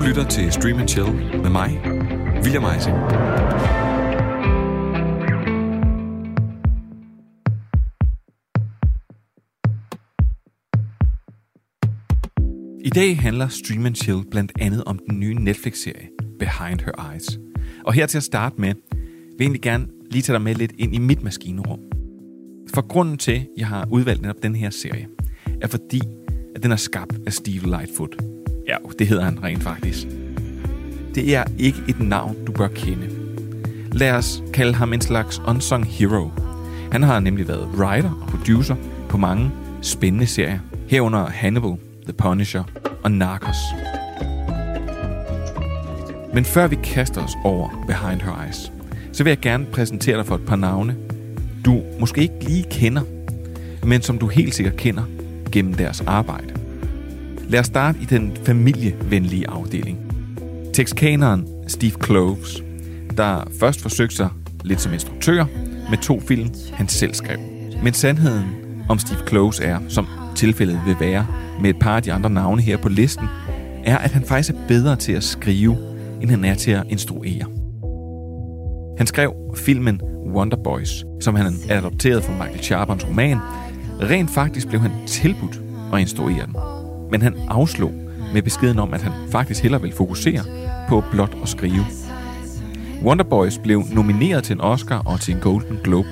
Du lytter til Stream and Chill med mig, William Eising. I dag handler Stream and Chill blandt andet om den nye Netflix-serie Behind Her Eyes. Og her til at starte med, vil jeg egentlig gerne lige tage dig med lidt ind i mit maskinerum. For grunden til, at jeg har udvalgt netop den her serie, er fordi, at den er skabt af Steve Lightfoot. Ja, det hedder han rent faktisk. Det er ikke et navn, du bør kende. Lad os kalde ham en slags unsung hero. Han har nemlig været writer og producer på mange spændende serier, herunder Hannibal, The Punisher og Narcos. Men før vi kaster os over Behind Her Eyes, så vil jeg gerne præsentere dig for et par navne, du måske ikke lige kender, men som du helt sikkert kender gennem deres arbejde. Lad os starte i den familievenlige afdeling. Texkaneren Steve Kloves, der først forsøgte sig lidt som instruktør med to film, han selv skrev. Men sandheden om Steve Kloves er, som tilfældet vil være med et par af de andre navne her på listen, er, at han faktisk er bedre til at skrive, end han er til at instruere. Han skrev filmen Wonder Boys, som han adopterede fra Michael Chabons roman. Rent faktisk blev han tilbudt at instruere den. Men han afslog med beskeden om, at han faktisk hellere vil fokusere på blot at skrive. Wonder Boys blev nomineret til en Oscar og til en Golden Globe.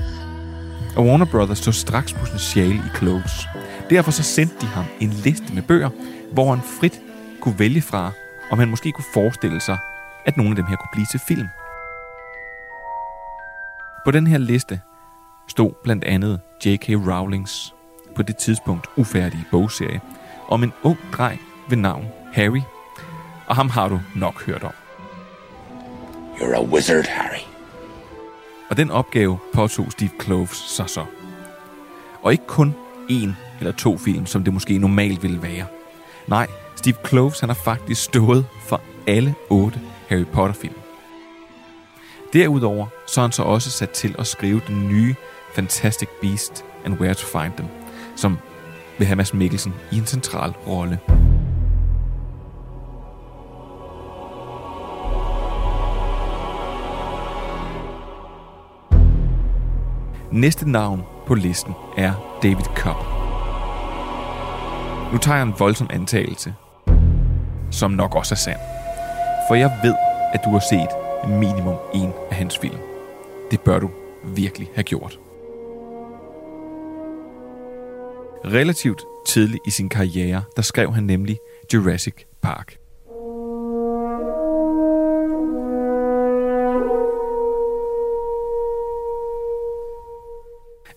Og Warner Brothers så straks potentiale i Close. Derfor så sendte de ham en liste med bøger, hvor han frit kunne vælge fra, om han måske kunne forestille sig, at nogle af dem her kunne blive til film. På den her liste stod blandt andet J.K. Rowlings på det tidspunkt ufærdige bogserie om en ung dreng ved navn Harry. Og ham har du nok hørt om. You're a wizard, Harry. Og den opgave påtog Steve Kloves sig så. Og ikke kun en eller to film, som det måske normalt ville være. Nej, Steve Kloves han har faktisk stået for alle otte Harry Potter-film. Derudover så er han så også sat til at skrive den nye Fantastic Beast and Where to Find Them, som vil have Mads Mikkelsen i en central rolle. Næste navn på listen er David Cobb. Nu tager jeg en voldsom antagelse, som nok også er sand. For jeg ved, at du har set minimum en af hans film. Det bør du virkelig have gjort. Relativt tidligt i sin karriere, der skrev han nemlig Jurassic Park.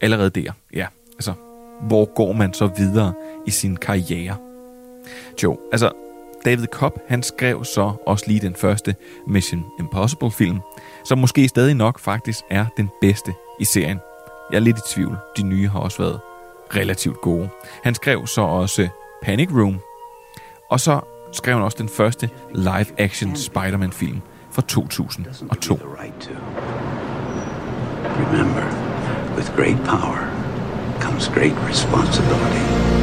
Allerede der, ja, altså, hvor går man så videre i sin karriere? Jo, altså, David Cobb, han skrev så også lige den første Mission Impossible film, som måske stadig nok faktisk er den bedste i serien. Jeg er lidt i tvivl. De nye har også været relativt gode. Han skrev så også Panic Room, og så skrev han også den første live-action Spider-Man-film fra 2002. Remember, with great power comes great responsibility.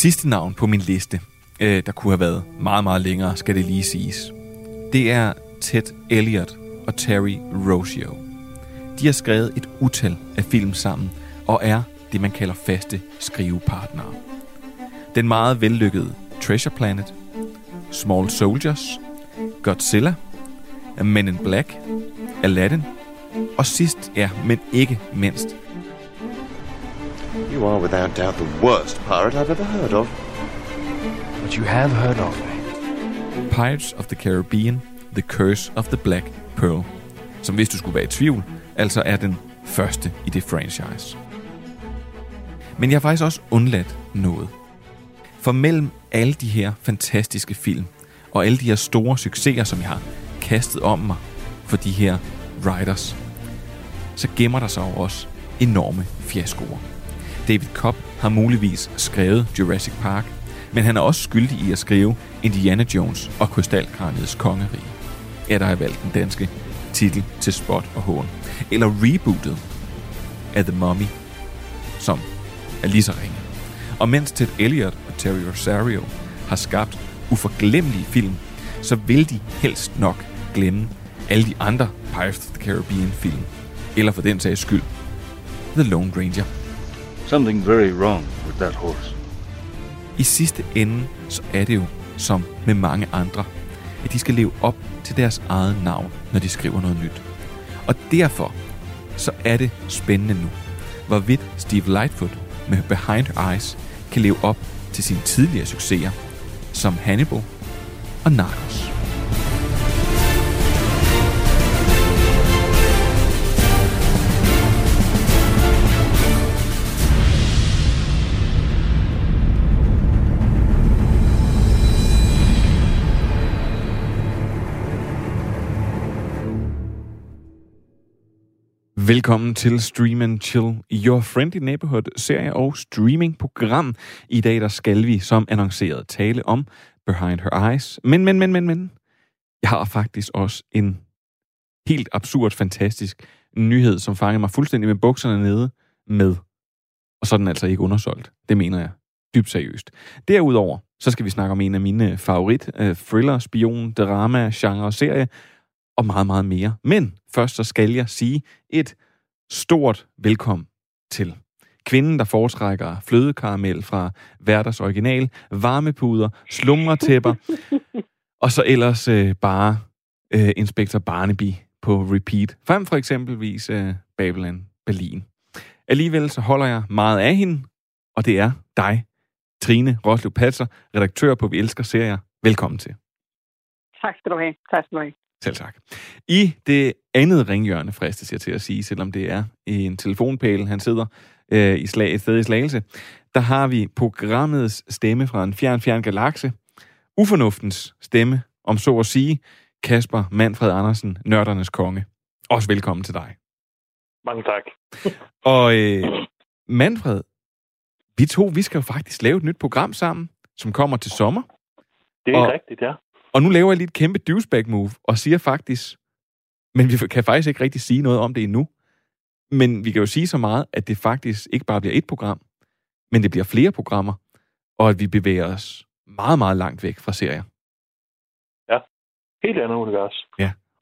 Sidste navn på min liste, øh, der kunne have været meget, meget længere, skal det lige siges. Det er Ted Elliott og Terry Rossio. De har skrevet et utal af film sammen, og er det, man kalder faste skrivepartnere. Den meget vellykkede Treasure Planet, Small Soldiers, Godzilla, Men in Black, Aladdin, og sidst, ja, men ikke mindst, You are without doubt the worst pirate I've ever heard of. But you have heard of me. Pirates of the Caribbean, The Curse of the Black Pearl, som hvis du skulle være i tvivl, altså er den første i det franchise. Men jeg har faktisk også undladt noget. For mellem alle de her fantastiske film, og alle de her store succeser, som jeg har kastet om mig for de her writers, så gemmer der sig også enorme fiaskoer. David Cobb har muligvis skrevet Jurassic Park, men han er også skyldig i at skrive Indiana Jones og Krystalkraniets kongerige. Ja, der har valgt den danske titel til spot og hån. Eller rebootet af The Mummy, som er lige så ringe. Og mens Ted Elliott og Terry Rosario har skabt uforglemmelige film, så vil de helst nok glemme alle de andre Pirates of the Caribbean film. Eller for den sags skyld, The Lone Ranger. Something very wrong with that horse. I sidste ende, så er det jo som med mange andre, at de skal leve op til deres eget navn, når de skriver noget nyt. Og derfor så er det spændende nu, hvorvidt Steve Lightfoot med Behind Her Eyes kan leve op til sine tidligere succeser, som Hannibal og Narcos. Velkommen til Stream and Chill, Your Friendly Neighborhood serie og streamingprogram. I dag der skal vi, som annonceret, tale om Behind Her Eyes. Men, men, men, men, men. Jeg har faktisk også en helt absurd, fantastisk nyhed, som fanger mig fuldstændig med bukserne nede med. Og så er den altså ikke undersolgt. Det mener jeg dybt seriøst. Derudover, så skal vi snakke om en af mine favorit uh, thriller, spion, drama, genre og serie, og meget, meget mere. Men først så skal jeg sige et stort velkommen til kvinden, der foretrækker flødekaramel fra Verders Original, varmepuder, slumretæpper, og så ellers øh, bare øh, Inspektor Barnaby på repeat. Frem for eksempelvis øh, Babylon Berlin. Alligevel så holder jeg meget af hende, og det er dig, Trine Roslev Patser, redaktør på Vi Elsker Serier. Velkommen til. Tak skal du have. Tak skal du have. Selv tak. I det andet ringhjørne, fristes jeg til at sige, selvom det er i en telefonpæl, han sidder øh, i slag, et sted i Slagelse, der har vi programmets stemme fra en fjern, fjern galakse. Ufornuftens stemme, om så at sige, Kasper Manfred Andersen, nørdernes konge. Også velkommen til dig. Mange tak. Og øh, Manfred, vi to, vi skal jo faktisk lave et nyt program sammen, som kommer til sommer. Det er Og- rigtigt, ja. Og nu laver jeg lige et kæmpe douchebag move og siger faktisk, men vi kan faktisk ikke rigtig sige noget om det endnu. Men vi kan jo sige så meget, at det faktisk ikke bare bliver et program, men det bliver flere programmer, og at vi bevæger os meget, meget langt væk fra serier. Helt andet univers.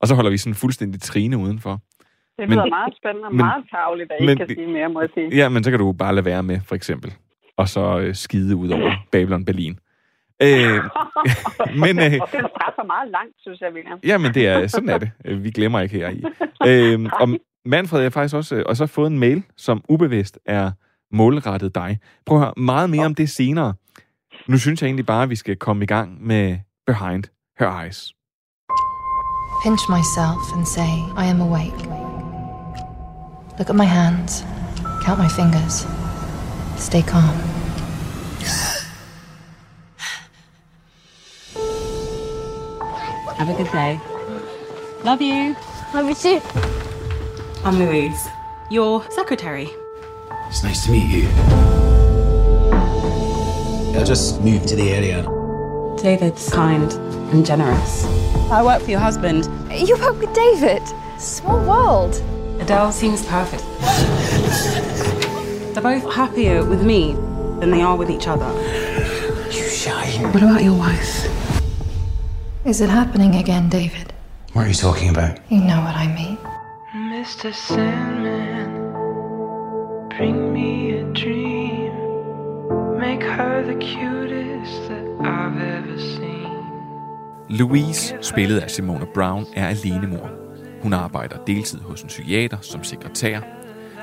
Og så holder vi sådan fuldstændig trine udenfor. Det Men- lyder meget spændende og men- meget tavligt, at I men- ikke kan sige mere, må jeg sige. Ja, men så kan du bare lade være med, for eksempel. Og så øh, skide ud over Babylon Berlin. Øh, men, øh, Og den straf er meget langt, synes jeg, William. Jamen, det er, sådan er det. Øh, Vi glemmer ikke her i. Øhm, og Manfred, jeg har faktisk også, øh, og så fået en mail, som ubevidst er målrettet dig. Prøv at høre meget mere om det senere. Nu synes jeg egentlig bare, at vi skal komme i gang med Behind Her Eyes. Pinch myself and say, I am awake. Look at my hands. Count my fingers. Stay calm. Have a good day. Love you. Love you too. I'm Louise, your secretary. It's nice to meet you. I just moved to the area. David's kind and generous. I work for your husband. You work with David. Small world. Adele seems perfect. They're both happier with me than they are with each other. You shine. What about your wife? Is it happening again, David? What are you talking about? You know what I mean. Mr. Sandman, bring me a dream. Make her the cutest that I've ever seen. Louise, spillet af Simona Brown, er alenemor. Hun arbejder deltid hos en psykiater som sekretær,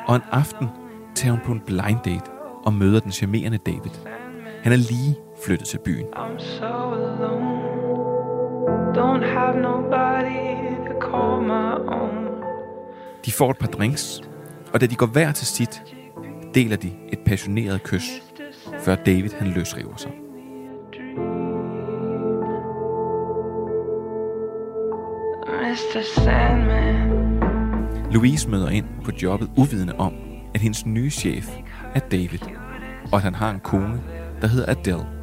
og en aften tager hun på en blind date og møder den charmerende David. Han er lige flyttet til byen. I'm so alone. Don't have nobody to call my own. De får et par drinks, og da de går hver til sit, deler de et passioneret kys, før David han løsriver sig. Mr. Louise møder ind på jobbet uvidende om, at hendes nye chef er David, og at han har en kone, der hedder Adele.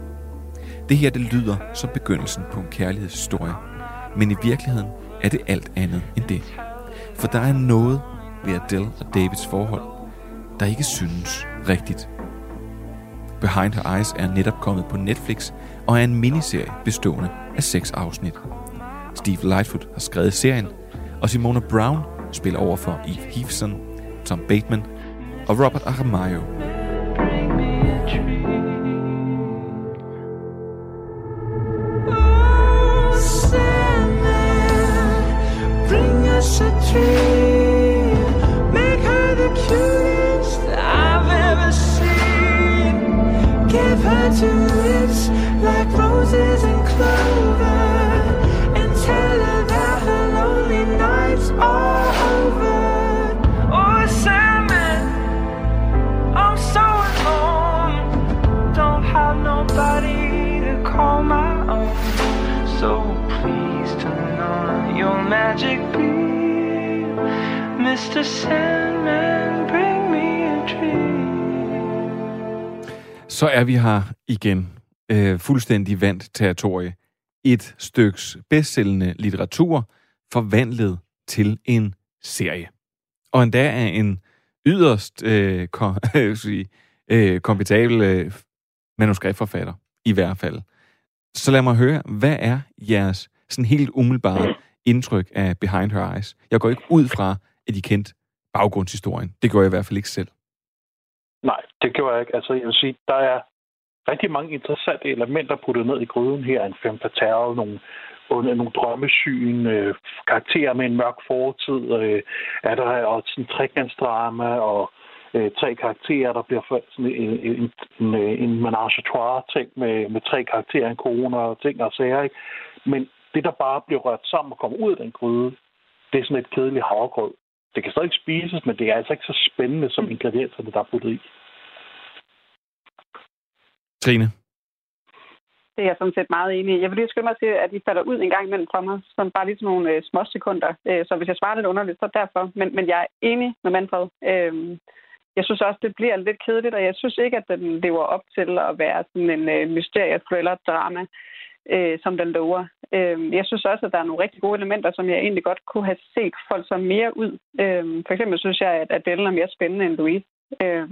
Det her det lyder som begyndelsen på en kærlighedshistorie, men i virkeligheden er det alt andet end det. For der er noget ved Adele og Davids forhold, der ikke synes rigtigt. Behind Her Eyes er netop kommet på Netflix og er en miniserie bestående af seks afsnit. Steve Lightfoot har skrevet serien, og Simona Brown spiller over for Eve Heveson, Tom Bateman og Robert Aramayo. Like roses and clover. Lonely nights are over. Oh, Sandman, I'm so alone. Have. So please turn on your magic beam. Mr. Bring me a. Så er vi her igen. Øh, fuldstændig vandt territorie. Et styks bedstsellende litteratur forvandlet til en serie. Og endda er en yderst øh, kom, jeg sige, øh, kompetabel øh, manuskriptforfatter, i hvert fald. Så lad mig høre, hvad er jeres sådan helt umiddelbare indtryk af Behind Her Eyes? Jeg går ikke ud fra, at I kendt baggrundshistorien. Det gør jeg i hvert fald ikke selv. Nej, det gjorde jeg ikke. Altså, jeg vil sige, der er rigtig mange interessante elementer puttet ned i gryden her. En femme fatale, nogle, nogle drømmesyn, øh, karakterer med en mørk fortid, øh, er der også sådan en trekantsdrama, og øh, tre karakterer, der bliver sådan en, en, en, en menage à trois ting med, med tre karakterer, en corona og ting og sager, ikke? Men det, der bare bliver rørt sammen og kommer ud af den gryde, det er sådan et kedeligt havregrød. Det kan stadig spises, men det er altså ikke så spændende som ingredienserne, der er puttet i. Trine? Det er jeg sådan set meget enig i. Jeg vil lige skynde mig til, at I falder ud en gang imellem for mig, som bare lige sådan nogle øh, små sekunder. Øh, så hvis jeg svarer lidt underligt, så derfor. Men, men jeg er enig med Manfred. Øh, jeg synes også, det bliver lidt kedeligt, og jeg synes ikke, at den lever op til at være sådan en øh, mysterie-thriller-drama, øh, som den lover. Øh, jeg synes også, at der er nogle rigtig gode elementer, som jeg egentlig godt kunne have set folk som mere ud. Øh, for eksempel synes jeg, at Adele er mere spændende end Louise. Øh,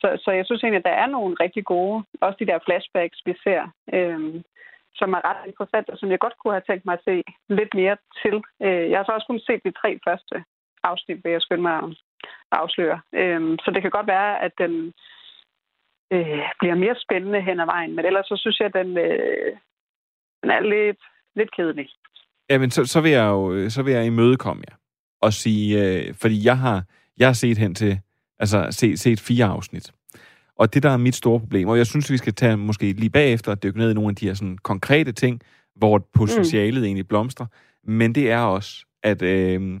så, så jeg synes egentlig, at der er nogle rigtig gode, også de der flashbacks, vi ser, øh, som er ret interessante, og som jeg godt kunne have tænkt mig at se lidt mere til. Øh, jeg har så også kun set de tre første afsnit, vil jeg skynde mig at afsløre. Øh, så det kan godt være, at den øh, bliver mere spændende hen ad vejen, men ellers så synes jeg, at den, øh, den er lidt, lidt kedelig. Jamen, så, så vil jeg jo så vil jeg imødekomme jer og sige, øh, fordi jeg har, jeg har set hen til Altså set, set fire afsnit. Og det, der er mit store problem, og jeg synes, vi skal tage måske lige bagefter og dykke ned i nogle af de her sådan, konkrete ting, hvor potentialet mm. egentlig blomstrer. Men det er også, at, øh,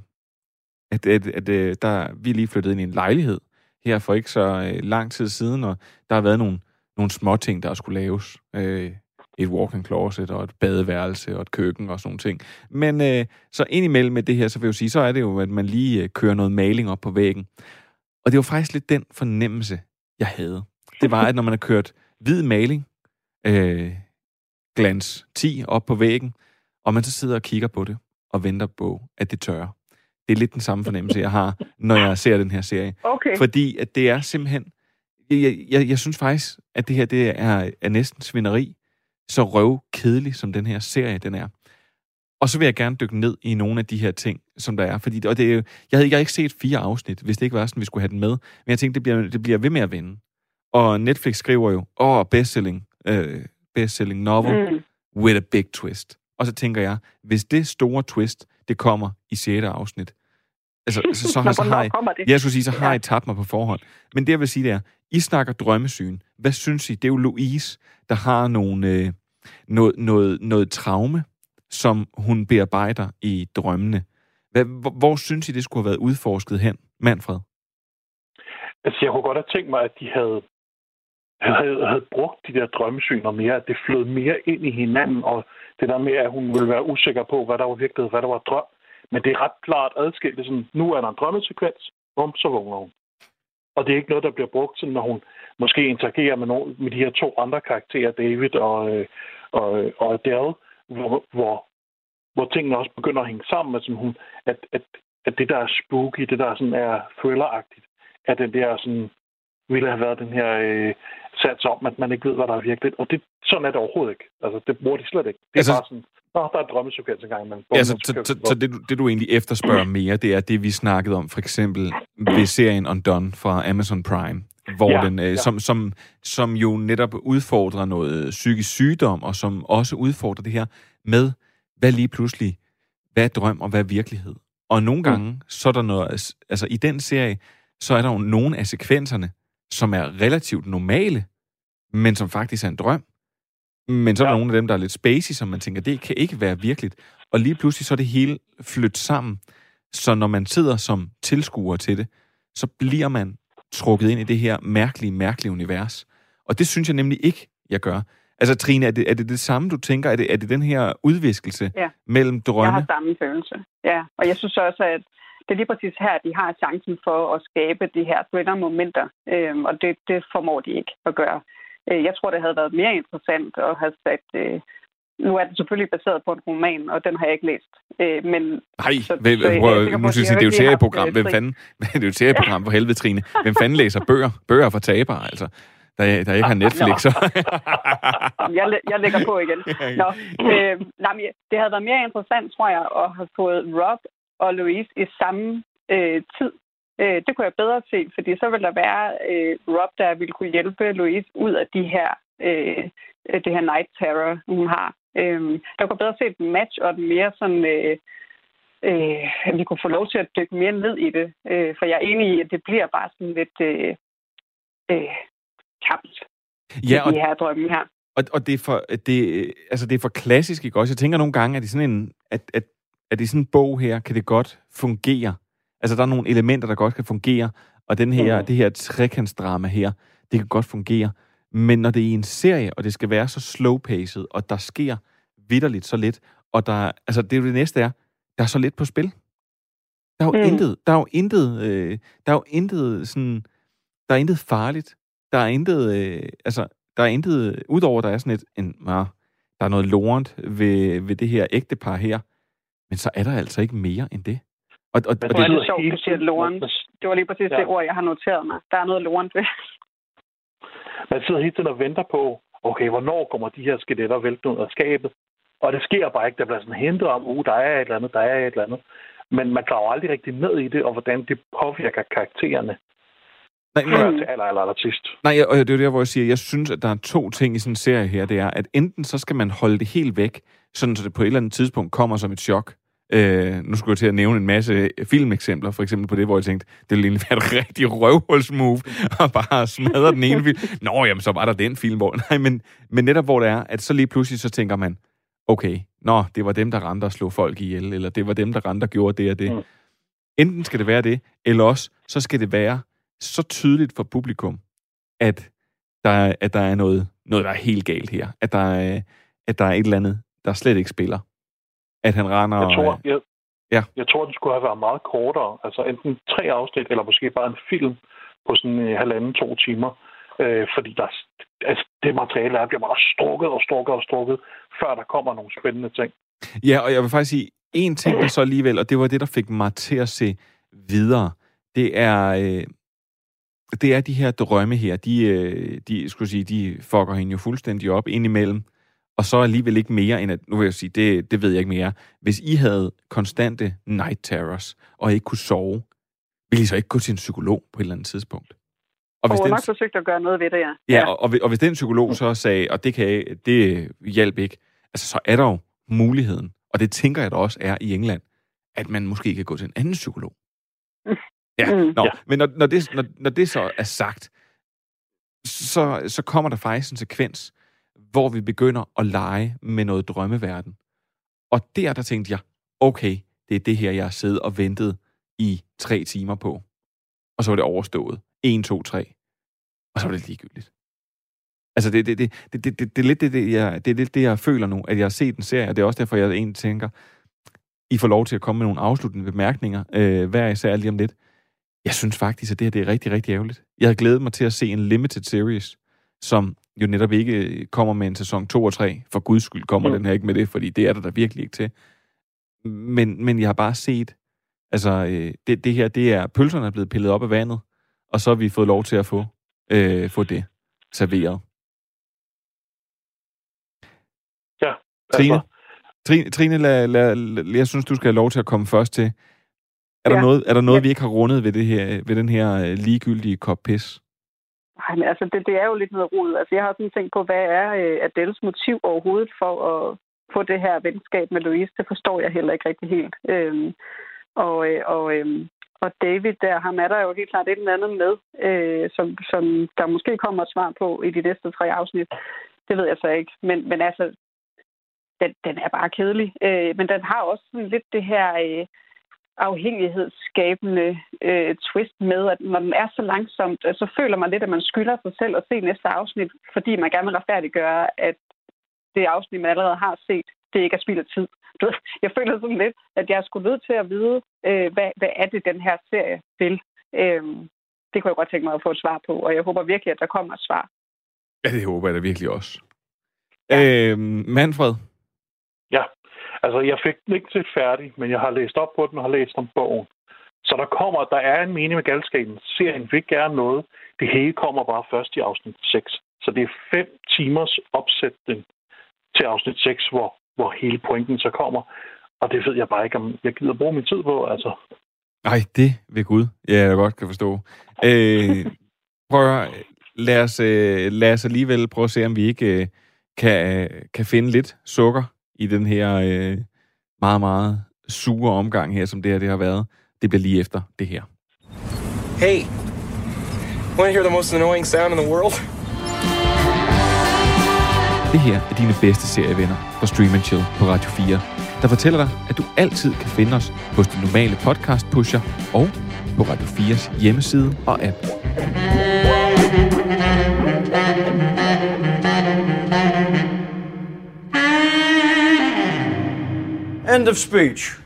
at, at, at øh, der, vi er lige flyttet ind i en lejlighed her for ikke så øh, lang tid siden, og der har været nogle, nogle små ting, der skulle laves. Øh, et walk-in closet og et badeværelse og et køkken og sådan ting. Men øh, så indimellem med det her, så vil jeg jo sige, så er det jo, at man lige øh, kører noget maling op på væggen. Og det var faktisk lidt den fornemmelse, jeg havde. Det var, at når man har kørt hvid maling, øh, glans 10 op på væggen, og man så sidder og kigger på det, og venter på, at det tørrer. Det er lidt den samme fornemmelse, jeg har, når jeg ser den her serie. Okay. Fordi at det er simpelthen... Jeg, jeg, jeg synes faktisk, at det her det er, er næsten svineri, så røv kedelig, som den her serie den er. Og så vil jeg gerne dykke ned i nogle af de her ting, som der er. Fordi, og det jeg havde jeg havde ikke set fire afsnit, hvis det ikke var sådan, vi skulle have den med. Men jeg tænkte, det bliver, det bliver ved med at vinde. Og Netflix skriver jo, åh, oh, bestselling, uh, bestselling novel mm. with a big twist. Og så tænker jeg, hvis det store twist, det kommer i 6. afsnit, altså, så, så, har, så har I, jeg skulle sige, så har I tabt mig på forhånd. Men det, jeg vil sige, det er, I snakker drømmesyn. Hvad synes I? Det er jo Louise, der har nogle, øh, noget, noget, noget traume, som hun bearbejder i drømmene. Hvad, hvor, hvor synes I, det skulle have været udforsket hen, Manfred? Altså, jeg kunne godt have tænkt mig, at de havde, havde, havde brugt de der drømmesyner mere, at det flød mere ind i hinanden, og det der med, at hun ville være usikker på, hvad der var virkelighed, hvad der var drøm, Men det er ret klart adskilt. Det er sådan, nu er der en drømmesekvens, bum, så vågner hun. Og det er ikke noget, der bliver brugt, sådan, når hun måske interagerer med, nogle, med de her to andre karakterer, David og, øh, og, øh, og Adele, hvor, hvor, hvor tingene også begynder at hænge sammen. Altså, hun, at, at, at det, der er spooky, det der sådan er thrilleragtigt, at den der sådan, ville have været den her øh, sats om, at man ikke ved, hvad der er virkeligt. Og det, sådan er det overhovedet ikke. Altså, det bruger de slet ikke. Det er Altså- bare sådan, Nå, der er drømmesekvens engang. Men Ja, så, så, så, så det, du- det, du egentlig efterspørger mere, det er det, vi snakkede om, for eksempel ved serien Undone fra Amazon Prime, hvor Ja, den, øh, ja. som, som, som jo netop udfordrer noget psykisk sygdom, og som også udfordrer det her med, hvad lige pludselig, hvad er drøm og hvad er virkelighed? Og nogle gange, mm. så er der noget, altså i den serie, så er der jo nogle af sekvenserne, som er relativt normale, men som faktisk er en drøm. Men så er der nogle af dem, der er lidt spacey, som man tænker, det kan ikke være virkeligt. Og lige pludselig så er det hele flyttet sammen. Så når man sidder som tilskuer til det, så bliver man trukket ind i det her mærkelige, mærkelige univers. Og det synes jeg nemlig ikke, jeg gør. Altså Trine, er det er det, det samme, du tænker? Er det, er det den her udviskelse Ja. mellem Jeg drømme? har samme følelse. Ja, og jeg synes også, at det er lige præcis her, at de har chancen for at skabe de her thriller-momenter, øhm, og det, det formår de ikke at gøre. Øh, Jeg tror, det havde været mere interessant at have sat... Øh, nu er det selvfølgelig baseret på en roman, og den har jeg ikke læst. Øh, men Nej, så- hvem, så jeg prøv, på, nu skal jeg det er jo serieprogram. Hvem fanden, det er jo serieprogram for helvede, Trine. Hvem fanden læser bøger? Bøger for tabere, altså. Der, der ikke har Netflix. Så. Jeg, læ- jeg lægger på igen. Nå, øh, nej, men det havde været mere interessant, tror jeg, at have fået Rob og Louise i samme øh, tid. Øh, det kunne jeg bedre se, fordi så ville der være øh, Rob, der ville kunne hjælpe Louise ud af de her, øh, øh, det her night terror, hun har. Øh, der kunne bedre se et match, og den mere sådan... Øh, øh, at vi kunne få lov til at dykke mere ned i det. Øh, for jeg er enig i, at det bliver bare sådan lidt øh, øh, kamp Ja, og, de her drømme her. og, og det, er for, det, altså det er for klassisk, ikke også? Jeg tænker nogle gange, at det sådan en, at, at, at det sådan en bog her, kan det godt fungere. Altså, der er nogle elementer, der godt kan fungere, og den her, Mhm. det her trekantsdrama her, det kan godt fungere. Men når det er i en serie, og det skal være så slow-paced, og der sker vidderligt så lidt, og der, altså det er jo det næste er, der er så lidt på spil. Der er jo Mm. intet, der er jo intet, øh, der er jo intet sådan, der er intet farligt. Der er intet, øh, altså, der er intet, udover der er sådan et, en, ja, der er noget lorent ved, ved det her ægtepar her, men så er der altså ikke mere end det. Og, og, og det er det, det sjovt, du siger Lorent. Det var lige præcis ja. det ord, jeg har noteret mig. Der er noget Lorent ved. Man sidder hele tiden og venter på, okay, hvornår kommer de her skeletter væltende ud af skabet? Og det sker bare ikke. Der bliver sådan hentet om, uh, der er et eller andet, der er et eller andet. Men man graver aldrig rigtig ned i det, og hvordan det påvirker karaktererne. Nej, Før men- til aller, aller, aller sidst. Nej, og det er jo der, hvor jeg siger, jeg synes, at der er to ting i sådan en serie her. Det er, at enten så skal man holde det helt væk, sådan så det på et eller andet tidspunkt kommer som et chok. Øh, nu skulle jeg til at nævne en masse filmeksempler, for eksempel på det, hvor jeg tænkte, det ville egentlig være et rigtig røvhulsmove, og bare smadre den ene film. Nå, jamen, så var der den film, hvor... Nej, men, men netop hvor det er, at så lige pludselig så tænker man, okay, nå, det var dem, der rendte og slog folk ihjel, eller det var dem, der rendte og gjorde det og det. Mm. Enten skal det være det, eller også så skal det være så tydeligt for publikum, at der, er- at der er noget, noget, der er helt galt her. At der, er, at der er et eller andet, der slet ikke spiller. At han render... Jeg tror, og, jeg, ja. jeg tror, den skulle have været meget kortere. Altså enten tre afsnit, eller måske bare en film på sådan øh, halvanden, to timer. Øh, fordi der, er- altså, det materiale der bliver bare strukket og strukket og strukket, før der kommer nogle spændende ting. Ja, og jeg vil faktisk sige, en ting der så alligevel, og det var det, der fik mig til at se videre, det er, øh, det er de her drømme her, de, øh, de, skulle sige, de fucker hende jo fuldstændig op indimellem, og så alligevel ikke mere end at, nu vil jeg sige, det, det ved jeg ikke mere. Hvis I havde konstante night terrors, og ikke kunne sove, ville I så ikke gå til en psykolog på et eller andet tidspunkt? Og hvis hun den- har nok forsøgt at gøre noget ved det, ja. Ja, og, og, hvis- og hvis den psykolog så sagde, og det, kan, det hjælp ikke, altså så er der jo muligheden, og det tænker jeg da også er i England, at man måske kan gå til en anden psykolog. Ja, Mm. nå, Ja. men når, når, det, når, når det så er sagt, så, så kommer der faktisk en sekvens, hvor vi begynder at lege med noget drømmeverden. Og der, der tænkte jeg, okay, det er det her, jeg har siddet og ventet i tre timer på. Og så var det overstået. 1, 2, 3. Og så var det ligegyldigt. Altså, det, det, det, det, det, det, det, er lidt det, det, jeg, det er lidt det, jeg føler nu, at jeg har set en serie, og det er også derfor, jeg egentlig tænker, I får lov til at komme med nogle afsluttende bemærkninger, øh, hver især lige om lidt. Jeg synes faktisk, at det her det er rigtig, rigtig ærgerligt. Jeg havde glædet mig til at se en limited series, som jo netop ikke kommer med en sæson 2 og 3. For guds skyld kommer mm. den her ikke med det, fordi det er der, der virkelig ikke til. Men, men jeg har bare set, altså øh, det, det her, det er, pølserne er blevet pillet op af vandet, og så har vi fået lov til at få, øh, få det serveret. Ja. Trine, Altså, Trine, Trine lad, lad, lad, jeg synes, du skal have lov til at komme først til. Er der Ja. noget, er der noget Ja. vi ikke har rundet ved, det her, ved den her øh, ligegyldige kop pis? Ej, men altså, det, det er jo lidt noget rod. Altså, jeg har sådan tænkt på, hvad er øh, Adels motiv overhovedet for at få det her venskab med Louise? Det forstår jeg heller ikke rigtig helt. Øhm, og, øh, og, øh, og David der, ham er der jo helt klart et eller andet med, øh, som, som der måske kommer et svar på i de næste tre afsnit. Det ved jeg så ikke. Men, men altså, den, den er bare kedelig. Øh, men den har også sådan lidt det her øh, afhængighedsskabende øh, twist med, at når den er så langsomt, øh, så føler man lidt, at man skylder sig selv at se næste afsnit, fordi man gerne vil retfærdiggøre, at det afsnit, man allerede har set, det ikke er spild af tid. Du ved, Jeg føler sådan lidt, at jeg er sgu nødt til at vide, øh, hvad, hvad er det, den her serie vil. Øh, det kunne jeg godt tænke mig at få et svar på, og jeg håber virkelig, at der kommer et svar. Ja, det håber jeg da virkelig også. Ja. Øh, Manfred, altså jeg fik den ikke set færdig, men jeg har læst op på den og har læst om bogen. Så der kommer, der er en mening med galskaben. Serien vil gerne noget. Det hele kommer bare først i afsnit 6. Så det er fem timers opsætning til afsnit 6, hvor, hvor hele pointen så kommer. Og det ved jeg bare ikke, om jeg gider bruge min tid på. Altså, Nej, det ved Gud, ja, jeg godt kan forstå. Øh, prøv at høre, lad os, øh, lad os alligevel prøve at se, om vi ikke øh, kan, øh, kan finde lidt sukker i den her øh, meget, meget sure omgang her, som det her det har været. Det bliver lige efter det her. Hey, want to hear the most annoying sound in the world? Det her er dine bedste serievenner fra Stream Chill på Radio 4, der fortæller dig, at du altid kan finde os hos din normale podcast pusher og på Radio 4's hjemmeside og app. End of speech.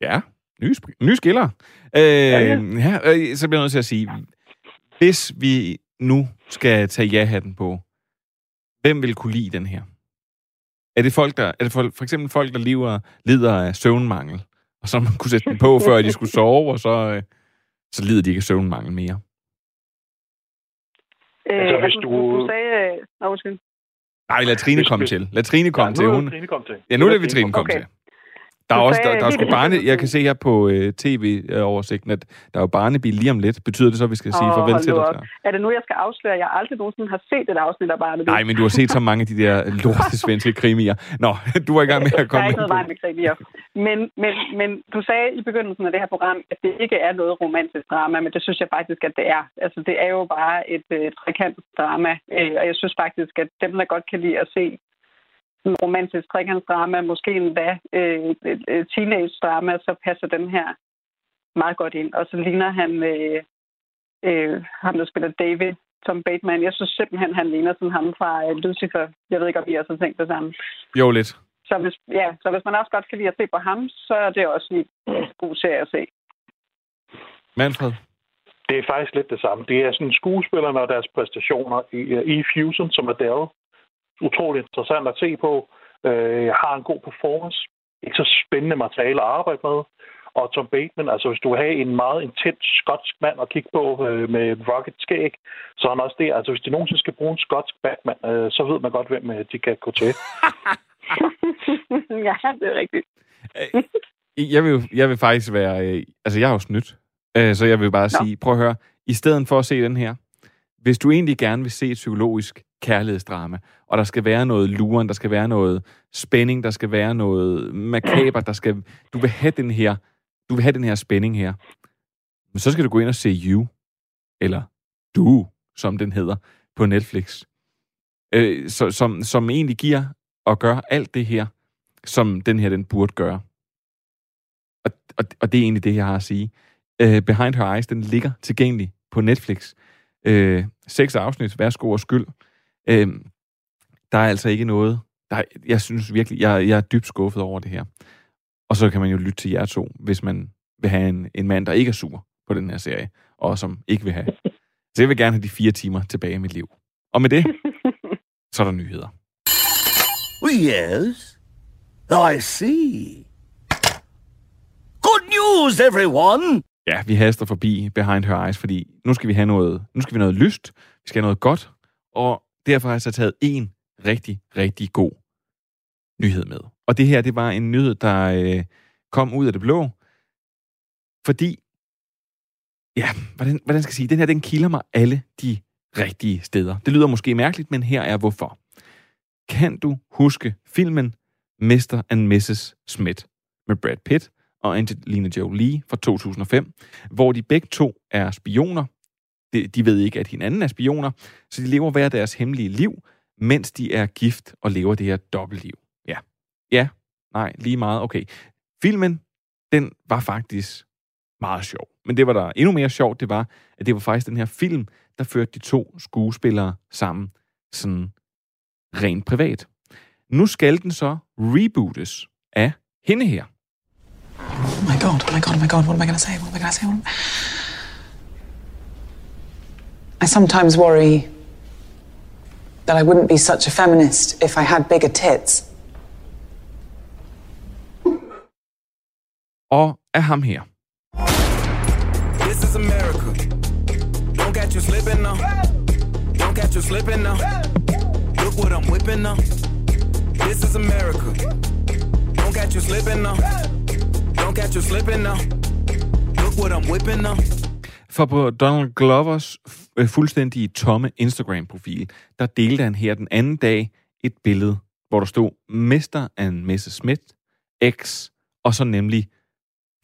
Ja, nye, sp- nye skiller. Øh, ja, ja. øh, så bliver jeg nødt til at sige, hvis vi nu skal tage ja-hatten på, hvem vil kunne lide den her? Er det folk, der, er det for, for eksempel folk, der lever, lider af søvnmangel, og så man kunne sætte den på, før de skulle sove, og så, øh, så lider de ikke af søvnmangel mere? Øh, Altså, hvis du... du- sagde... Øh, nå, undskyld. Nej, lad Trine komme til. Lad Trine komme ja, til. nu er Hun, Trine kommet til. ja, nu er lader vi Trine komme Okay. til. Der er også, der, der er sgu barne, jeg kan se her på uh, tv-oversigten, at der er jo barnebil lige om lidt. Betyder det så, at vi skal sige Åh, farvel til dig? op. Er det nu, jeg skal afsløre, at jeg aldrig nogensinde har set et afsnit af Barnaby? Nej, men du har set så mange af de der lorte svenske krimier. Nå, du var i gang med at Der er komme ikke noget vej med krimier. Men, men, men du sagde i begyndelsen af det her program, at det ikke er noget romantisk drama, men det synes jeg faktisk, at det er. Altså, det er jo bare et øh, trekantet drama, øh, og jeg synes faktisk, at dem, der godt kan lide at se en romantisk trekantsdrama, måske endda øh, teenage-drama, så passer den her meget godt ind. Og så ligner han øh, øh, ham, der spiller David, Tom Bateman. Jeg synes simpelthen, han ligner sådan ham fra øh, Lucifer. Jeg ved ikke, om I også har tænkt det samme. Jo, lidt. Så hvis, ja, så hvis man også godt kan lide at se på ham, så er det også en god serie at se. Manfred? Det er faktisk lidt det samme. Det er sådan skuespillerne og deres præstationer i, i Fusion, som er Dell. Utroligt interessant at se på. Øh, har en god performance. Ikke så spændende materiale at arbejde med. Og Tom Bateman, altså hvis du vil have en meget intens skotsk mand at kigge på øh, med rocket skæg, så er han også det. Altså hvis de nogensinde skal bruge en skotsk Batman, øh, så ved man godt, hvem øh, de kan gå til. ja, det er rigtigt. Jeg vil, jeg vil faktisk være... Øh, altså, jeg har jo snydt. Øh, så jeg vil bare Nå. sige, prøv at høre, i stedet for at se den her, hvis du egentlig gerne vil se et psykologisk kærlighedsdrama, og der skal være noget luren, der skal være noget spænding, der skal være noget makaber, der skal... Du vil have den her, du vil have den her spænding her. Men så skal du gå ind og se You, eller Du, som den hedder, på Netflix. Øh, så, som, som egentlig giver og gør alt det her, som den her, den burde gøre. Og, og, og det er egentlig det, jeg har at sige. Øh, Behind Her Eyes, den ligger tilgængelig på Netflix. Øh, seks afsnit, værsgo og skyld. Uh, der er altså ikke noget... Der er, jeg synes virkelig, jeg, jeg er dybt skuffet over det her. Og så kan man jo lytte til jer to, hvis man vil have en, en mand, der ikke er sur på den her serie, og som ikke vil have. Så jeg vil gerne have de fire timer tilbage i mit liv. Og med det, så er der nyheder. Yes, I see. Good news, everyone! Ja, vi haster forbi Behind Her Eyes, fordi nu skal vi have noget, nu skal vi have noget lyst, vi skal have noget godt, og derfor har jeg så taget en rigtig, rigtig god nyhed med. Og det her, det var en nyhed, der øh, kom ud af det blå, fordi, ja, hvordan, hvordan skal jeg sige, den her, den kilder mig alle de rigtige steder. Det lyder måske mærkeligt, men her er hvorfor. Kan du huske filmen Mr. and Mrs. Smith med Brad Pitt og Angelina Jolie fra 2005, hvor de begge to er spioner. De, de ved ikke, at hinanden er spioner, så de lever hver deres hemmelige liv, mens de er gift og lever det her dobbeltliv. Ja. Ja. Nej, lige meget. Okay. Filmen, den var faktisk meget sjov. Men det var der endnu mere sjovt, det var, at det var faktisk den her film, der førte de to skuespillere sammen sådan rent privat. Nu skal den så rebootes af hende her. Oh my god, oh my god, oh my god, what am I going to say? What am I going to say? What am... I sometimes worry that I wouldn't be such a feminist if I had bigger tits. Og af ham her. This is America. Don't catch you slipping now. Don't catch you slipping now. Look what I'm whipping now. This is America. Don't catch you slipping now. Don't catch you slipping now. Look what I'm whipping now. For på Donald Glovers øh, fuldstændig tomme Instagram-profil, der delte han her den anden dag et billede, hvor der stod Mester and Mrs. Smith, X, og så nemlig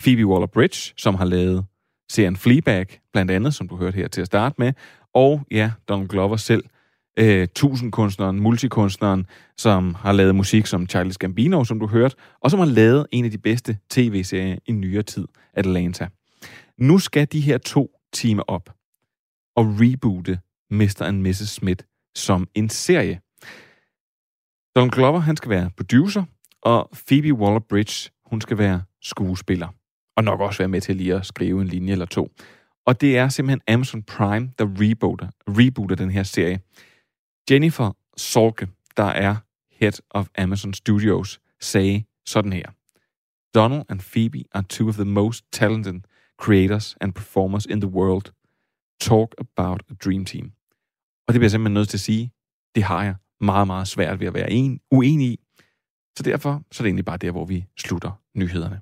Phoebe Waller-Bridge, som har lavet serien Fleabag, blandt andet, som du hørte her til at starte med, og ja, Donald Glover selv, øh, tusindkunstneren, multikunstneren, som har lavet musik som Charles Gambino, som du hørte, og som har lavet en af de bedste tv-serier i nyere tid, Atlanta. Nu skal de her to time op at reboote Mr. and Mrs. Smith som en serie. Donald Glover, han skal være producer, og Phoebe Waller-Bridge, hun skal være skuespiller. Og nok også være med til lige at skrive en linje eller to. Og det er simpelthen Amazon Prime, der rebooter, rebooter den her serie. Jennifer Solke, der er head of Amazon Studios, sagde sådan her. Donald and Phoebe are two of the most talented creators and performers in the world. Talk about a dream team. Og det bliver jeg simpelthen nødt til at sige, det har jeg meget, meget svært ved at være en, uenig i. Så derfor så er det egentlig bare der, hvor vi slutter nyhederne.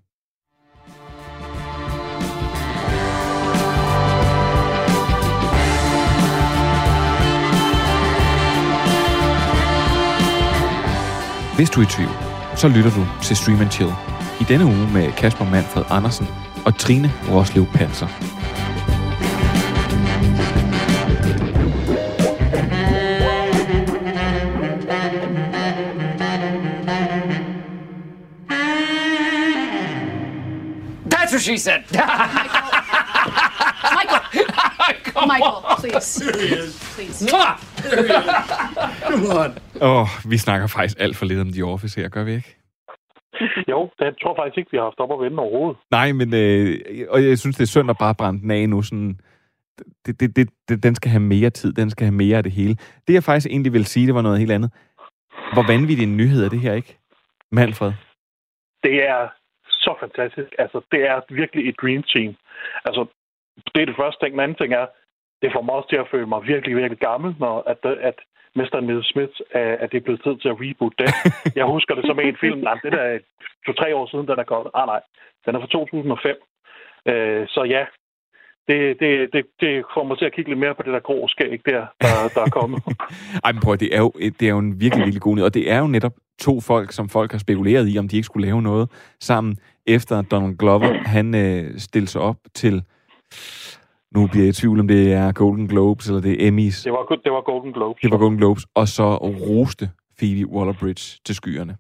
Hvis du er i tvivl, så lytter du til Stream and Chill. I denne uge med Kasper Manfred Andersen og Trine Roslev Panser. She said. Michael! Michael, on. please. There he is. Please. Mwah! Come on. Åh, oh, vi snakker faktisk alt for lidt om The Office her, gør vi ikke? Jo, det tror jeg faktisk ikke, vi har haft op at vende overhovedet. Nej, men øh, og jeg synes, det er synd at bare brænde den af nu. Sådan, det, det, det, det, den skal have mere tid, den skal have mere af det hele. Det jeg faktisk egentlig vil sige, det var noget helt andet. Hvor vanvittig en nyhed er det her, ikke? Manfred. Det er så fantastisk. Altså, det er virkelig et dream team. Altså, det er det første ting. Den anden ting er, det får mig også til at føle mig virkelig, virkelig gammel, når at, at Mr. Mrs. Smith, er, at det er blevet tid til at reboot det. Jeg husker det som en film. Nej, det der er to-tre år siden, den er kommet. Ah, nej. Den er fra 2005. Øh, så ja, det, det, det, det får mig til at kigge lidt mere på det der grå skæg der, der, der er kommet. Ej, men prøv det er, jo, det er jo en virkelig, virkelig god nyhed. Og det er jo netop to folk, som folk har spekuleret i, om de ikke skulle lave noget sammen, efter Donald Glover, han øh, stillede sig op til nu bliver jeg i tvivl, om det er Golden Globes eller det er Emmys. Det var, det var Golden Globes. Det var Golden Globes. Og så roste Phoebe Waller-Bridge til skyerne.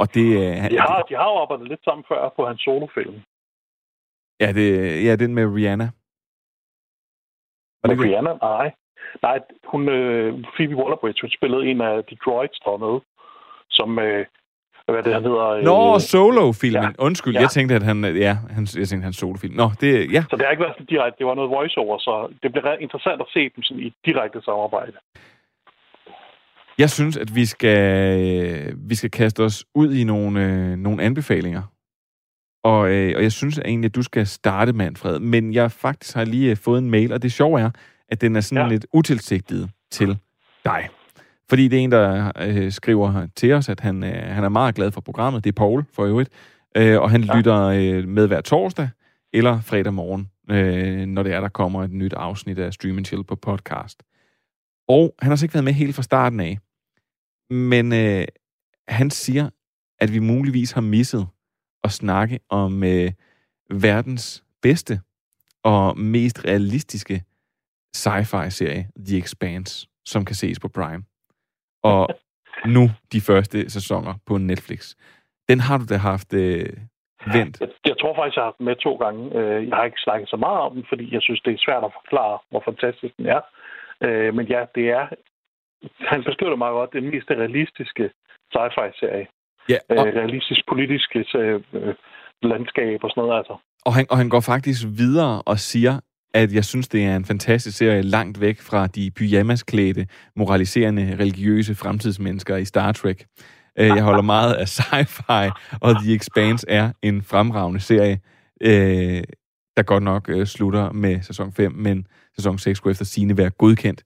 Og det er... De har, de har jo arbejdet lidt sammen før på hans solofilm. Ja, det, ja, den med Rihanna. Var det Rihanna? Nej. Nej, hun, øh, Phoebe Waller-Bridge, hun spillede en af de droids, der var med, som, øh, hvad det han hedder. Nå, øh, solo-filmen. ja. Undskyld, Ja. jeg tænkte, at han... Ja, han, jeg tænkte, hans solofilm. Nå, det... Ja. Så det har ikke været direkte, det var noget voiceover, så det bliver ret interessant at se dem sådan i direkte samarbejde. Jeg synes, at vi skal, vi skal kaste os ud i nogle, øh, nogle anbefalinger. Og, øh, og jeg synes egentlig, at du skal starte, Manfred. Men jeg faktisk har lige øh, fået en mail, og det sjove er, at den er sådan ja. lidt utilsigtet til dig. Fordi det er en, der øh, skriver til os, at han, øh, han er meget glad for programmet. Det er Paul, for øvrigt. Øh, og han ja. lytter øh, med hver torsdag eller fredag morgen, øh, når det er, der kommer et nyt afsnit af Stream Chill på podcast. Og han har så ikke været med helt fra starten af. Men øh, han siger, at vi muligvis har misset at snakke om øh, verdens bedste og mest realistiske sci-fi-serie, The Expanse, som kan ses på Prime. Og nu de første sæsoner på Netflix. Den har du da haft øh, vendt. Jeg, jeg tror faktisk, jeg har haft den med to gange. Øh, Jeg har ikke snakket så meget om den, fordi jeg synes, det er svært at forklare, hvor fantastisk den er. Øh, Men ja, det er... Han beskriver det meget godt. Den mest realistiske sci-fi-serie. Ja, og... Realistisk politiske øh, øh, landskab og sådan noget, altså. Og han, og han går faktisk videre og siger, at jeg synes, det er en fantastisk serie langt væk fra de pyjamasklædte, moraliserende, religiøse fremtidsmennesker i Star Trek. Øh, Jeg holder meget af sci-fi, og The Expanse er en fremragende serie, øh, der godt nok øh, slutter med sæson 5, men sæson 6 skulle efter sine være godkendt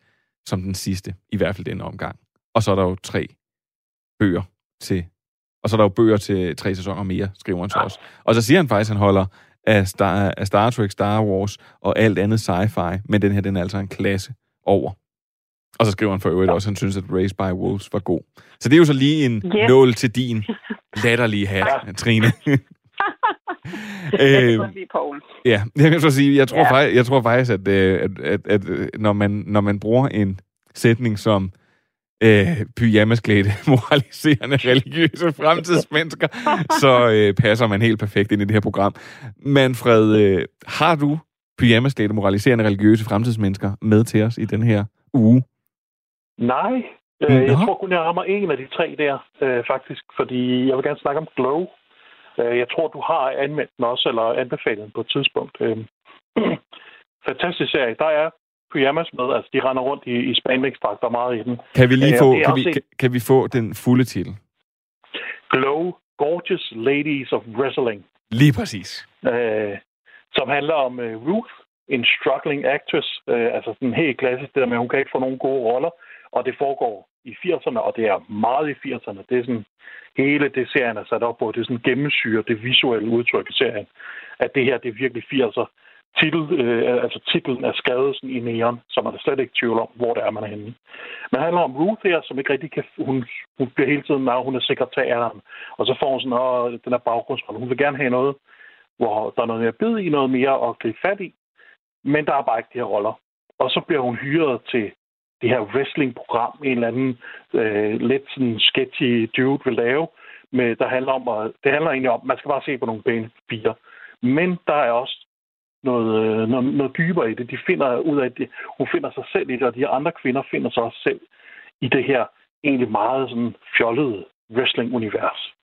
som den sidste, i hvert fald denne omgang. Og så er der jo tre bøger til, og så er der jo bøger til tre sæsoner mere, skriver han til os. Og så siger han faktisk, at han holder af Star, af Star Trek, Star Wars og alt andet sci-fi, men den her, den er altså en klasse over. Og så skriver han for øvrigt også, at han synes, at Race by Wolves var god. Så det er jo så lige en yes. nål til din latterlige hat. Trine. Øh. Ja, jeg kan sige, jeg tror, Ja. faktisk, jeg tror faktisk, at, øh, at, at, at når, man, når man bruger en sætning som øh, pyjamasklædte, moraliserende, religiøse fremtidsmennesker, så øh, passer man helt perfekt ind i det her program. Manfred, øh, har du pyjamasklædte, moraliserende, religiøse fremtidsmennesker med til os i den her uge? Nej, øh, jeg tror kun, jeg rammer en af de tre der, øh, faktisk. Fordi jeg vil gerne snakke om Glow. Øh, jeg tror, du har anmeldt den også, eller anbefalet den på et tidspunkt. Øh, fantastisk serie. Der er pyjamas med, altså de render rundt i, i spandex-dragter meget i den. Kan vi lige Øh, få, er kan vi, kan, kan vi få den fulde titel? Glow, Gorgeous Ladies of Wrestling. Lige præcis. øh, som handler om øh, Ruth, en struggling actress, øh, altså sådan helt klassisk, det der med, at hun kan ikke få nogen gode roller, og det foregår i 80'erne, og det er meget i 80'erne. Det er sådan, hele det serien er sat op på, det er sådan gennemsyret det visuelle udtryk i serien, at det her, det er virkelig 80'er. Titel, øh, altså titlen er skadelsen i neon, så man er slet ikke i tvivl om, hvor det er, man er henne. Men det handler om Ruth her, som ikke rigtig kan... Hun, hun bliver hele tiden, når hun er sekretæren, og så får hun sådan, åh, den her baggrundsrolle. Hun vil gerne have noget, hvor der er noget mere bid i, noget mere at gribe fat i. Men der er bare ikke de her roller. Og så bliver hun hyret til det her wrestling-program, en eller anden øh, lidt sådan sketchy dude vil lave, med, der handler om, at, det handler egentlig om, man skal bare se på nogle pæne piger. Men der er også noget, øh, noget, noget dybere i det. De finder ud af det. Hun finder sig selv i det, og de andre kvinder finder sig også selv i det her egentlig meget sådan fjollede wrestling-univers.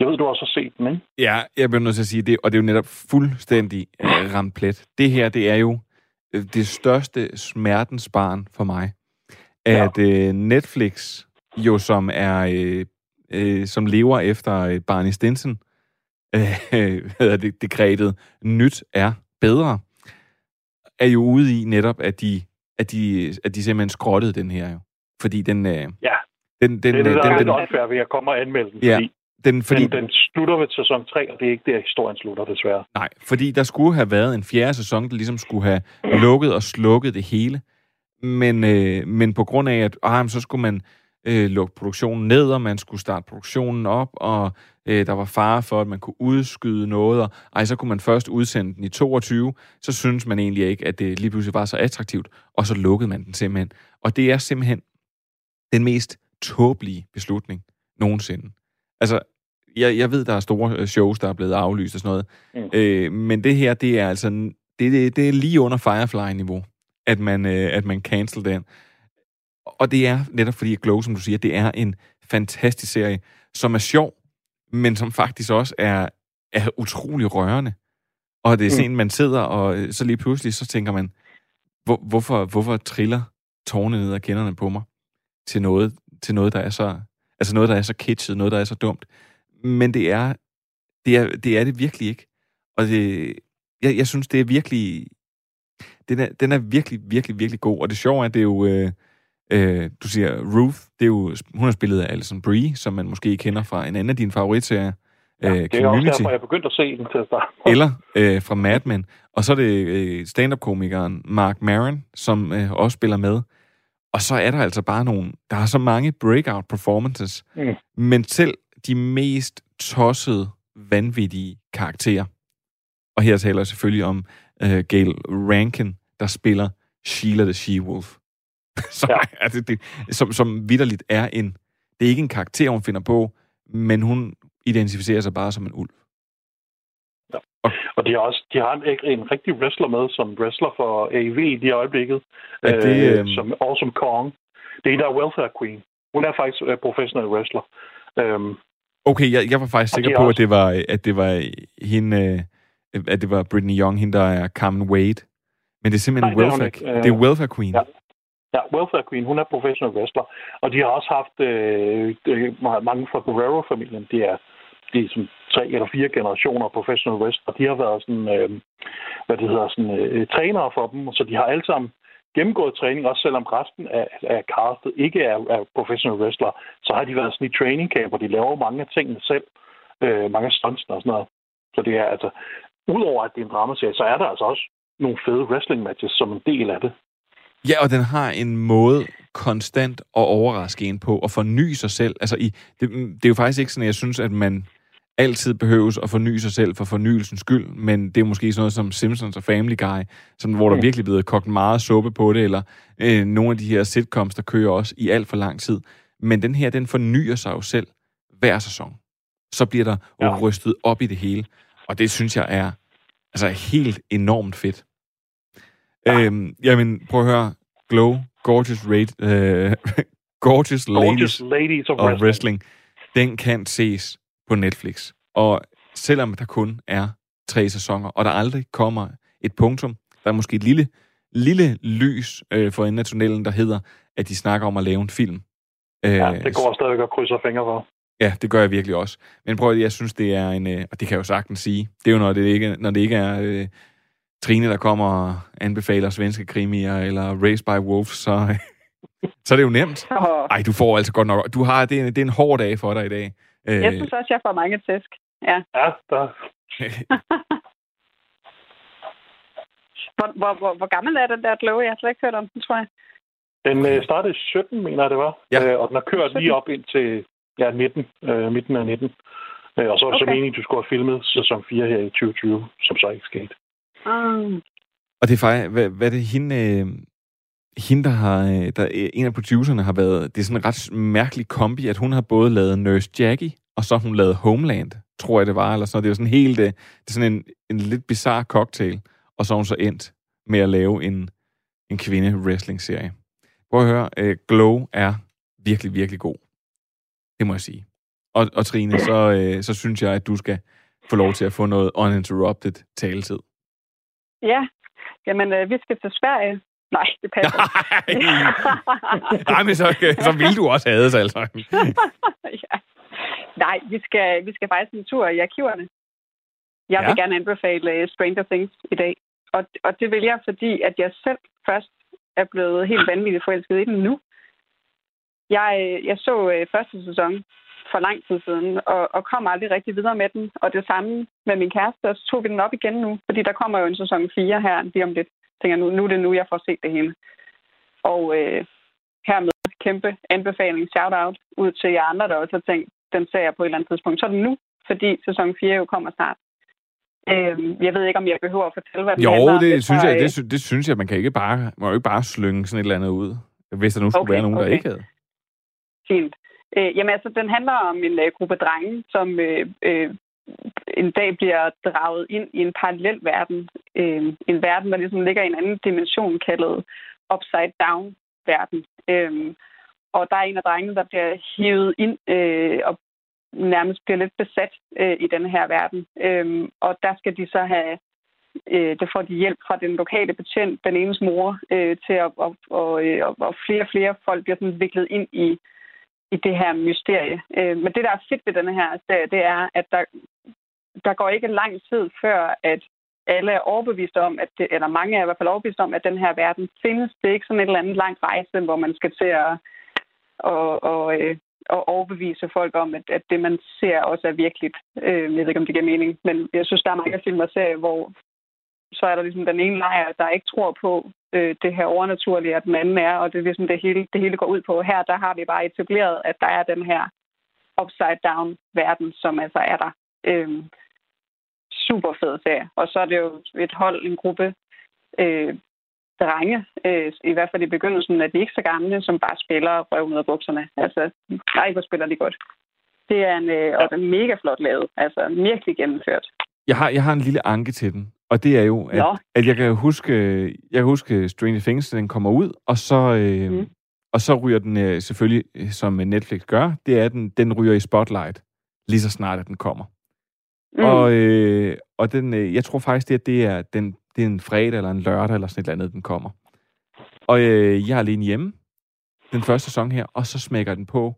Jeg ved, du også har set den, ikke? Ja, jeg bliver nødt til at sige det, og det er jo netop fuldstændig øh, ramt plet. Det her, det er jo øh, det største smertensbarn for mig. At øh, Netflix, jo som er, øh, øh, som lever efter Barney Stinson, øh, hvad det, dekretet, nyt er bedre, er jo ude i netop, at de, at de, at de simpelthen skrottede den her jo. Fordi den... Øh, Ja, den, den, det er det, den, der den, er den, unfair ved at komme og anmelde den, Ja, fordi den, fordi, den, den slutter ved sæson 3, og det er ikke der, historien slutter, desværre. Nej, fordi der skulle have været en fjerde sæson, der ligesom skulle have lukket og slukket det hele. Men, øh, men på grund af, at ah, så skulle man øh, lukke produktionen ned, og man skulle starte produktionen op, og øh, der var fare for, at man kunne udskyde noget, og ej, så kunne man først udsende den i 22, så synes man egentlig ikke, at det lige pludselig var så attraktivt, og så lukkede man den simpelthen. Og det er simpelthen den mest tåbelige beslutning nogensinde. Altså, jeg, jeg ved, der er store øh, shows, der er blevet aflyst og sådan noget, Mm. øh, men det her, det er altså, det, det, det er lige under Firefly-niveau, at man, øh, at man cancel den. Og det er netop fordi, at Glow, som du siger, det er en fantastisk serie, som er sjov, men som faktisk også er, er utrolig rørende. Og det er sådan, mm. man sidder, og øh, så lige pludselig, så tænker man, hvor, hvorfor, hvorfor triller tårne ned ad kinderne på mig til noget, til noget, der er så, altså noget, der er så kitschet, noget, der er så dumt. Men det er, det er det, er det virkelig ikke. Og det, jeg, jeg synes, det er virkelig, den er, den er virkelig, virkelig, virkelig god. Og det sjove er, at det er jo, øh, øh, du siger Ruth, det er jo, hun har spillet af Alison Brie, som man måske kender fra en anden af dine favoritserier. Ja, det er også derfor, jeg begyndte at se den til at starte. Eller øh, fra Mad Men. Og så er det øh, stand-up-komikeren Mark Maron, som øh, også spiller med. Og så er der altså bare nogle... Der er så mange breakout performances. Mm. Men selv de mest tossede, vanvittige karakterer. Og her taler jeg selvfølgelig om øh, Gail Rankin, der spiller Sheila the She-Wolf. som, ja. altså, det, som, som vidderligt er en... Det er ikke en karakter, hun finder på, men hun identificerer sig bare som en ulv. Ja. Og de har også de har en, en rigtig wrestler med, som wrestler for AV i de øjeblikket, er det, øh, øh... som Awesome Kong. Det er en, der er welfare queen. Hun er faktisk uh, professionel wrestler. Um, okay, jeg, jeg var faktisk sikker på, også... at det var, at det var hende, øh, at det var Britney Young, hende der er Carmen Wade. Men det er simpelthen Nej, welfare, det er, uh, det er welfare queen. Ja. Ja, Welfare Queen, hun er professional wrestler. Og de har også haft øh, øh mange fra Guerrero-familien. Det er de er som tre eller fire generationer professional wrestler. De har været sådan, øh, hvad det hedder, sådan, øh, trænere for dem, så de har alle sammen gennemgået træning, også selvom resten af, af castet ikke er, er professional wrestler, så har de været sådan i training camp, hvor de laver mange af tingene selv, øh, mange stunts og sådan noget. Så det er altså, udover at det er en dramaserie, så er der altså også nogle fede wrestling matches som en del af det. Ja, og den har en måde konstant at overraske en på, og forny sig selv. Altså, i, det, det er jo faktisk ikke sådan, at jeg synes, at man altid behøves at forny sig selv for fornyelsens skyld, men det er måske sådan noget som Simpsons og Family Guy, som, hvor der mm. virkelig er blevet kogt meget suppe på det, eller øh, nogle af de her sitcoms, der kører også i alt for lang tid. Men den her, den fornyer sig jo selv hver sæson. Så bliver der ja. rystet op i det hele, og det synes jeg er altså helt enormt fedt. Ja. Øhm, jamen, prøv at høre. Glow, Gorgeous, Raid, øh, gorgeous, gorgeous Ladies, ladies of, wrestling. wrestling. Den kan ses på Netflix. Og selvom der kun er tre sæsoner, og der aldrig kommer et punktum, der er måske et lille, lille lys øh, for enden af tunnelen, der hedder, at de snakker om at lave en film. Øh, ja, det går stadig at krydse fingre for. Ja, det gør jeg virkelig også. Men prøv at jeg synes, det er en... Øh, og det kan jeg jo sagtens sige. Det er jo, når det ikke, når det ikke er øh, Trine, der kommer og anbefaler svenske krimier, eller Race by Wolves, så, så er det jo nemt. Ej, du får altså godt nok... Du har, det, er, det er en hård dag for dig i dag. Øh, jeg synes også, jeg får mange tæsk. Ja. Ja, der. hvor, hvor, hvor, hvor gammel er den der Glow? Jeg har slet ikke hørt om den, tror jeg. Den øh, startede i 17, mener jeg, det var. Ja. Øh, og den har kørt 17. lige op ind til ja, 19, øh, midten af 19. Øh, og så var det okay. så meningen, at du skulle have filmet sæson 4 her i 2020, som så ikke skete. Mm. Og det er faktisk, hvad, hvad er det hende, øh, hende der har, øh, der, øh, en af producerne har været, det er sådan en ret mærkelig kombi, at hun har både lavet Nurse Jackie, og så har hun lavet Homeland, tror jeg det var, eller sådan Det er sådan helt, øh, det er sådan en, en lidt bizarre cocktail, og så har hun så endt med at lave en, en kvinde-wrestling-serie. Prøv at høre, øh, Glow er virkelig, virkelig god. Det må jeg sige. Og, og Trine, så, øh, så synes jeg, at du skal få lov til at få noget uninterrupted taletid. Ja, jamen øh, vi skal til Sverige. Nej, det passer Nej, men så, så vil du også have det, altså. ja. Nej, vi skal, vi skal faktisk en tur i arkiverne. Jeg vil ja. gerne anbefale uh, Stranger Things i dag. Og, og det vil jeg, fordi at jeg selv først er blevet helt vanvittigt forelsket i den nu. Jeg, øh, jeg så uh, første sæson for lang tid siden, og, og kom aldrig rigtig videre med den. Og det samme med min kæreste, og så tog vi den op igen nu, fordi der kommer jo en sæson 4 her lige om lidt. Jeg tænker, nu, nu er det nu, jeg får set det hele. Og øh, hermed kæmpe anbefaling, shout-out ud til jer andre, der også har tænkt, den ser jeg på et eller andet tidspunkt. Så er det nu, fordi sæson 4 jo kommer snart. Øh, jeg ved ikke, om jeg behøver at fortælle, hvad den jo, handler om. det, synes jeg, det, det synes jeg, man kan ikke bare, man kan jo ikke bare slynge sådan et eller andet ud, hvis der nu skulle okay, være nogen, okay. der ikke havde. Fint. Øh, jamen altså, den handler om en øh, gruppe drenge, som øh, øh, en dag bliver draget ind i en parallel verden. Øh, en verden, der ligesom ligger i en anden dimension, kaldet upside down verden. Øh, og der er en af drengene, der bliver hivet ind øh, og nærmest bliver lidt besat øh, i den her verden. Øh, og der skal de så have, øh, det får de hjælp fra den lokale betjent, den enes mor, øh, til at, og, og, og, og flere og flere folk bliver sådan viklet ind i, i det her mysterie. Øh, men det, der er fedt ved den her serie, det er, at der, der går ikke lang tid før, at alle er overbevist om, at det, eller mange er i hvert fald overbevist om, at den her verden findes. Det er ikke sådan et eller andet langt rejse, hvor man skal til at og, og, øh, og overbevise folk om, at, at det, man ser, også er virkeligt. Øh, jeg ved ikke, om det giver mening, men jeg synes, der er mange film og serier, hvor så er der ligesom den ene lejr, der ikke tror på øh, det her overnaturlige, at den anden er, og det er ligesom det hele, det hele går ud på. Her, der har vi bare etableret, at der er den her upside-down verden, som altså er der. Øh, super fed serie. Og så er det jo et hold, en gruppe øh, drenge, øh, i hvert fald i begyndelsen, at de ikke så gamle, som bare spiller røv ud af bukserne. Altså, nej, hvor spiller de godt. Det er en, øh, og den mega flot lavet. Altså, virkelig gennemført. Jeg har, jeg har en lille anke til den, og det er jo, at, at jeg kan huske, jeg kan huske Stranger Things, den kommer ud, og så, øh, mm. og så ryger den øh, selvfølgelig, øh, som Netflix gør, det er, at den, den ryger i spotlight, lige så snart, at den kommer. Mm. Og, øh, og den, øh, jeg tror faktisk, det, at det er den, det er en fredag eller en lørdag eller sådan et eller andet, den kommer. Og øh, jeg er alene hjemme, den første sæson her, og så smækker den på.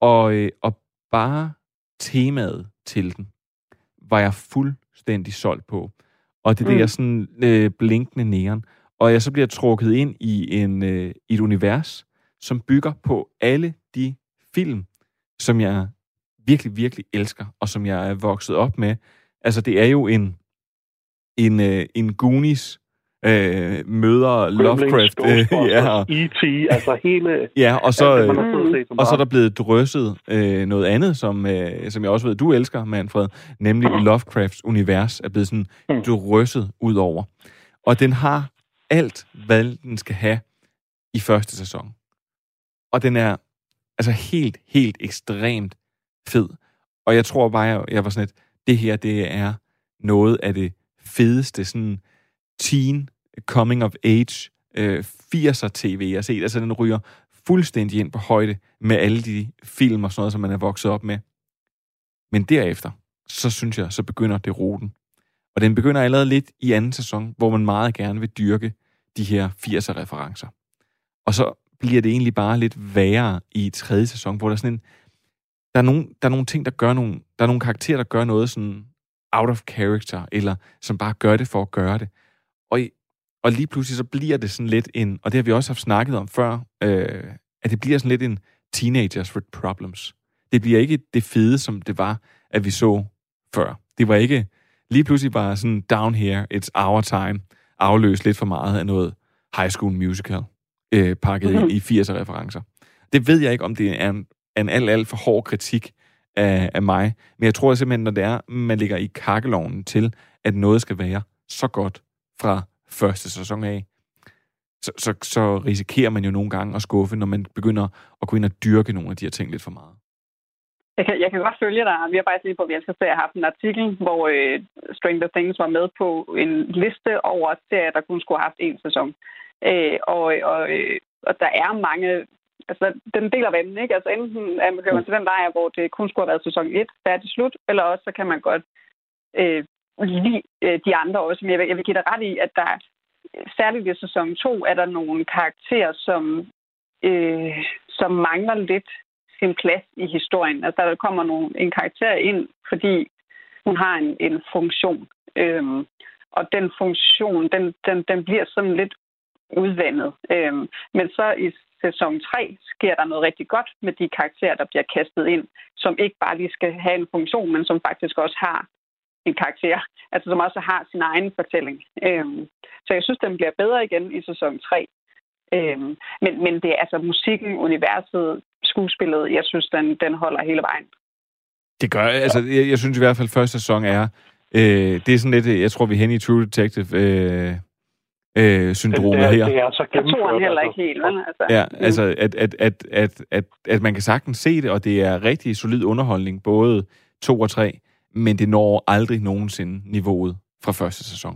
Og, øh, og bare temaet til den, var jeg fuldstændig solgt på. Og det mm. der sådan øh, blinkende næren. Og jeg så bliver trukket ind i en, øh, et univers, som bygger på alle de film, som jeg virkelig, virkelig elsker, og som jeg er vokset op med. Altså, det er jo en, en, øh, en Goonies øh, møder Lovecraft. Øh, ja. E.T., altså hele... Ja, og så, øh, og så er der blevet drysset øh, noget andet, som, øh, som jeg også ved, du elsker, Manfred, nemlig. Lovecrafts univers er blevet sådan mm. drysset ud over. Og den har alt, hvad den skal have i første sæson. Og den er altså helt, helt ekstremt fed. Og jeg tror bare, jeg, jeg var sådan et, det her, det er noget af det fedeste sådan teen coming of age øh, 80'er tv, jeg har set. Altså, den ryger fuldstændig ind på højde med alle de film og sådan noget, som man er vokset op med. Men derefter, så synes jeg, så begynder det ruten. Og den begynder allerede lidt i anden sæson, hvor man meget gerne vil dyrke de her 80'er-referencer. Og så bliver det egentlig bare lidt værre i tredje sæson, hvor der er sådan en... Der er, nogle, der er nogle ting, der gør nogle... Der er nogle karakterer, der gør noget sådan out of character, eller som bare gør det for at gøre det. Og, og lige pludselig så bliver det sådan lidt en, og det har vi også haft snakket om før, øh, at det bliver sådan lidt en teenagers with problems. Det bliver ikke det fede, som det var, at vi så før. Det var ikke lige pludselig bare sådan down here, it's our time, afløst lidt for meget af noget high school musical, øh, pakket mm-hmm. i 80'er-referencer. Det ved jeg ikke, om det er en, en alt, alt for hård kritik af, af mig, men jeg tror simpelthen, når det er, man ligger i kakkeloven til, at noget skal være så godt fra første sæson af, så, så, så risikerer man jo nogle gange at skuffe, når man begynder at gå ind og dyrke nogle af de her ting lidt for meget. Jeg kan, jeg kan godt følge dig. Vi har faktisk lige på Vi elsker serier haft en artikel, hvor øh, Stranger Things var med på en liste over serier, der kun skulle have haft en sæson. Øh, og, og, øh, og der er mange... Altså, den deler vandene, ikke? Altså, enten er man til den lejr, hvor det kun skulle have været sæson 1, færdig slut, eller også så kan man godt øh, lide øh, de andre også. Men jeg vil, jeg vil give dig ret i, at der særligt i sæson 2 er der nogle karakterer, som, øh, som mangler lidt sin plads i historien. Altså der kommer nogle, en karakter ind, fordi hun har en, en funktion. Øhm, og den funktion, den, den, den bliver sådan lidt udvandet. Øhm, men så i sæson 3 sker der noget rigtig godt med de karakterer, der bliver kastet ind, som ikke bare lige skal have en funktion, men som faktisk også har en karakter, altså som også har sin egen fortælling. Øhm, så jeg synes, den bliver bedre igen i sæson 3. Øhm, men, men det er altså musikken, universet, skuespillet, jeg synes, den, den holder hele vejen. Det gør, altså, jeg, jeg synes i hvert fald, at første sæson er, øh, det er sådan lidt, jeg tror, vi er hen i True Detective, øh, øh, syndromet her. Det er så gennemført. Jeg heller ikke helt, vel? Altså, ja, altså, at, at, at, at, at, at man kan sagtens se det, og det er rigtig solid underholdning, både to og tre men det når aldrig nogensinde niveauet fra første sæson.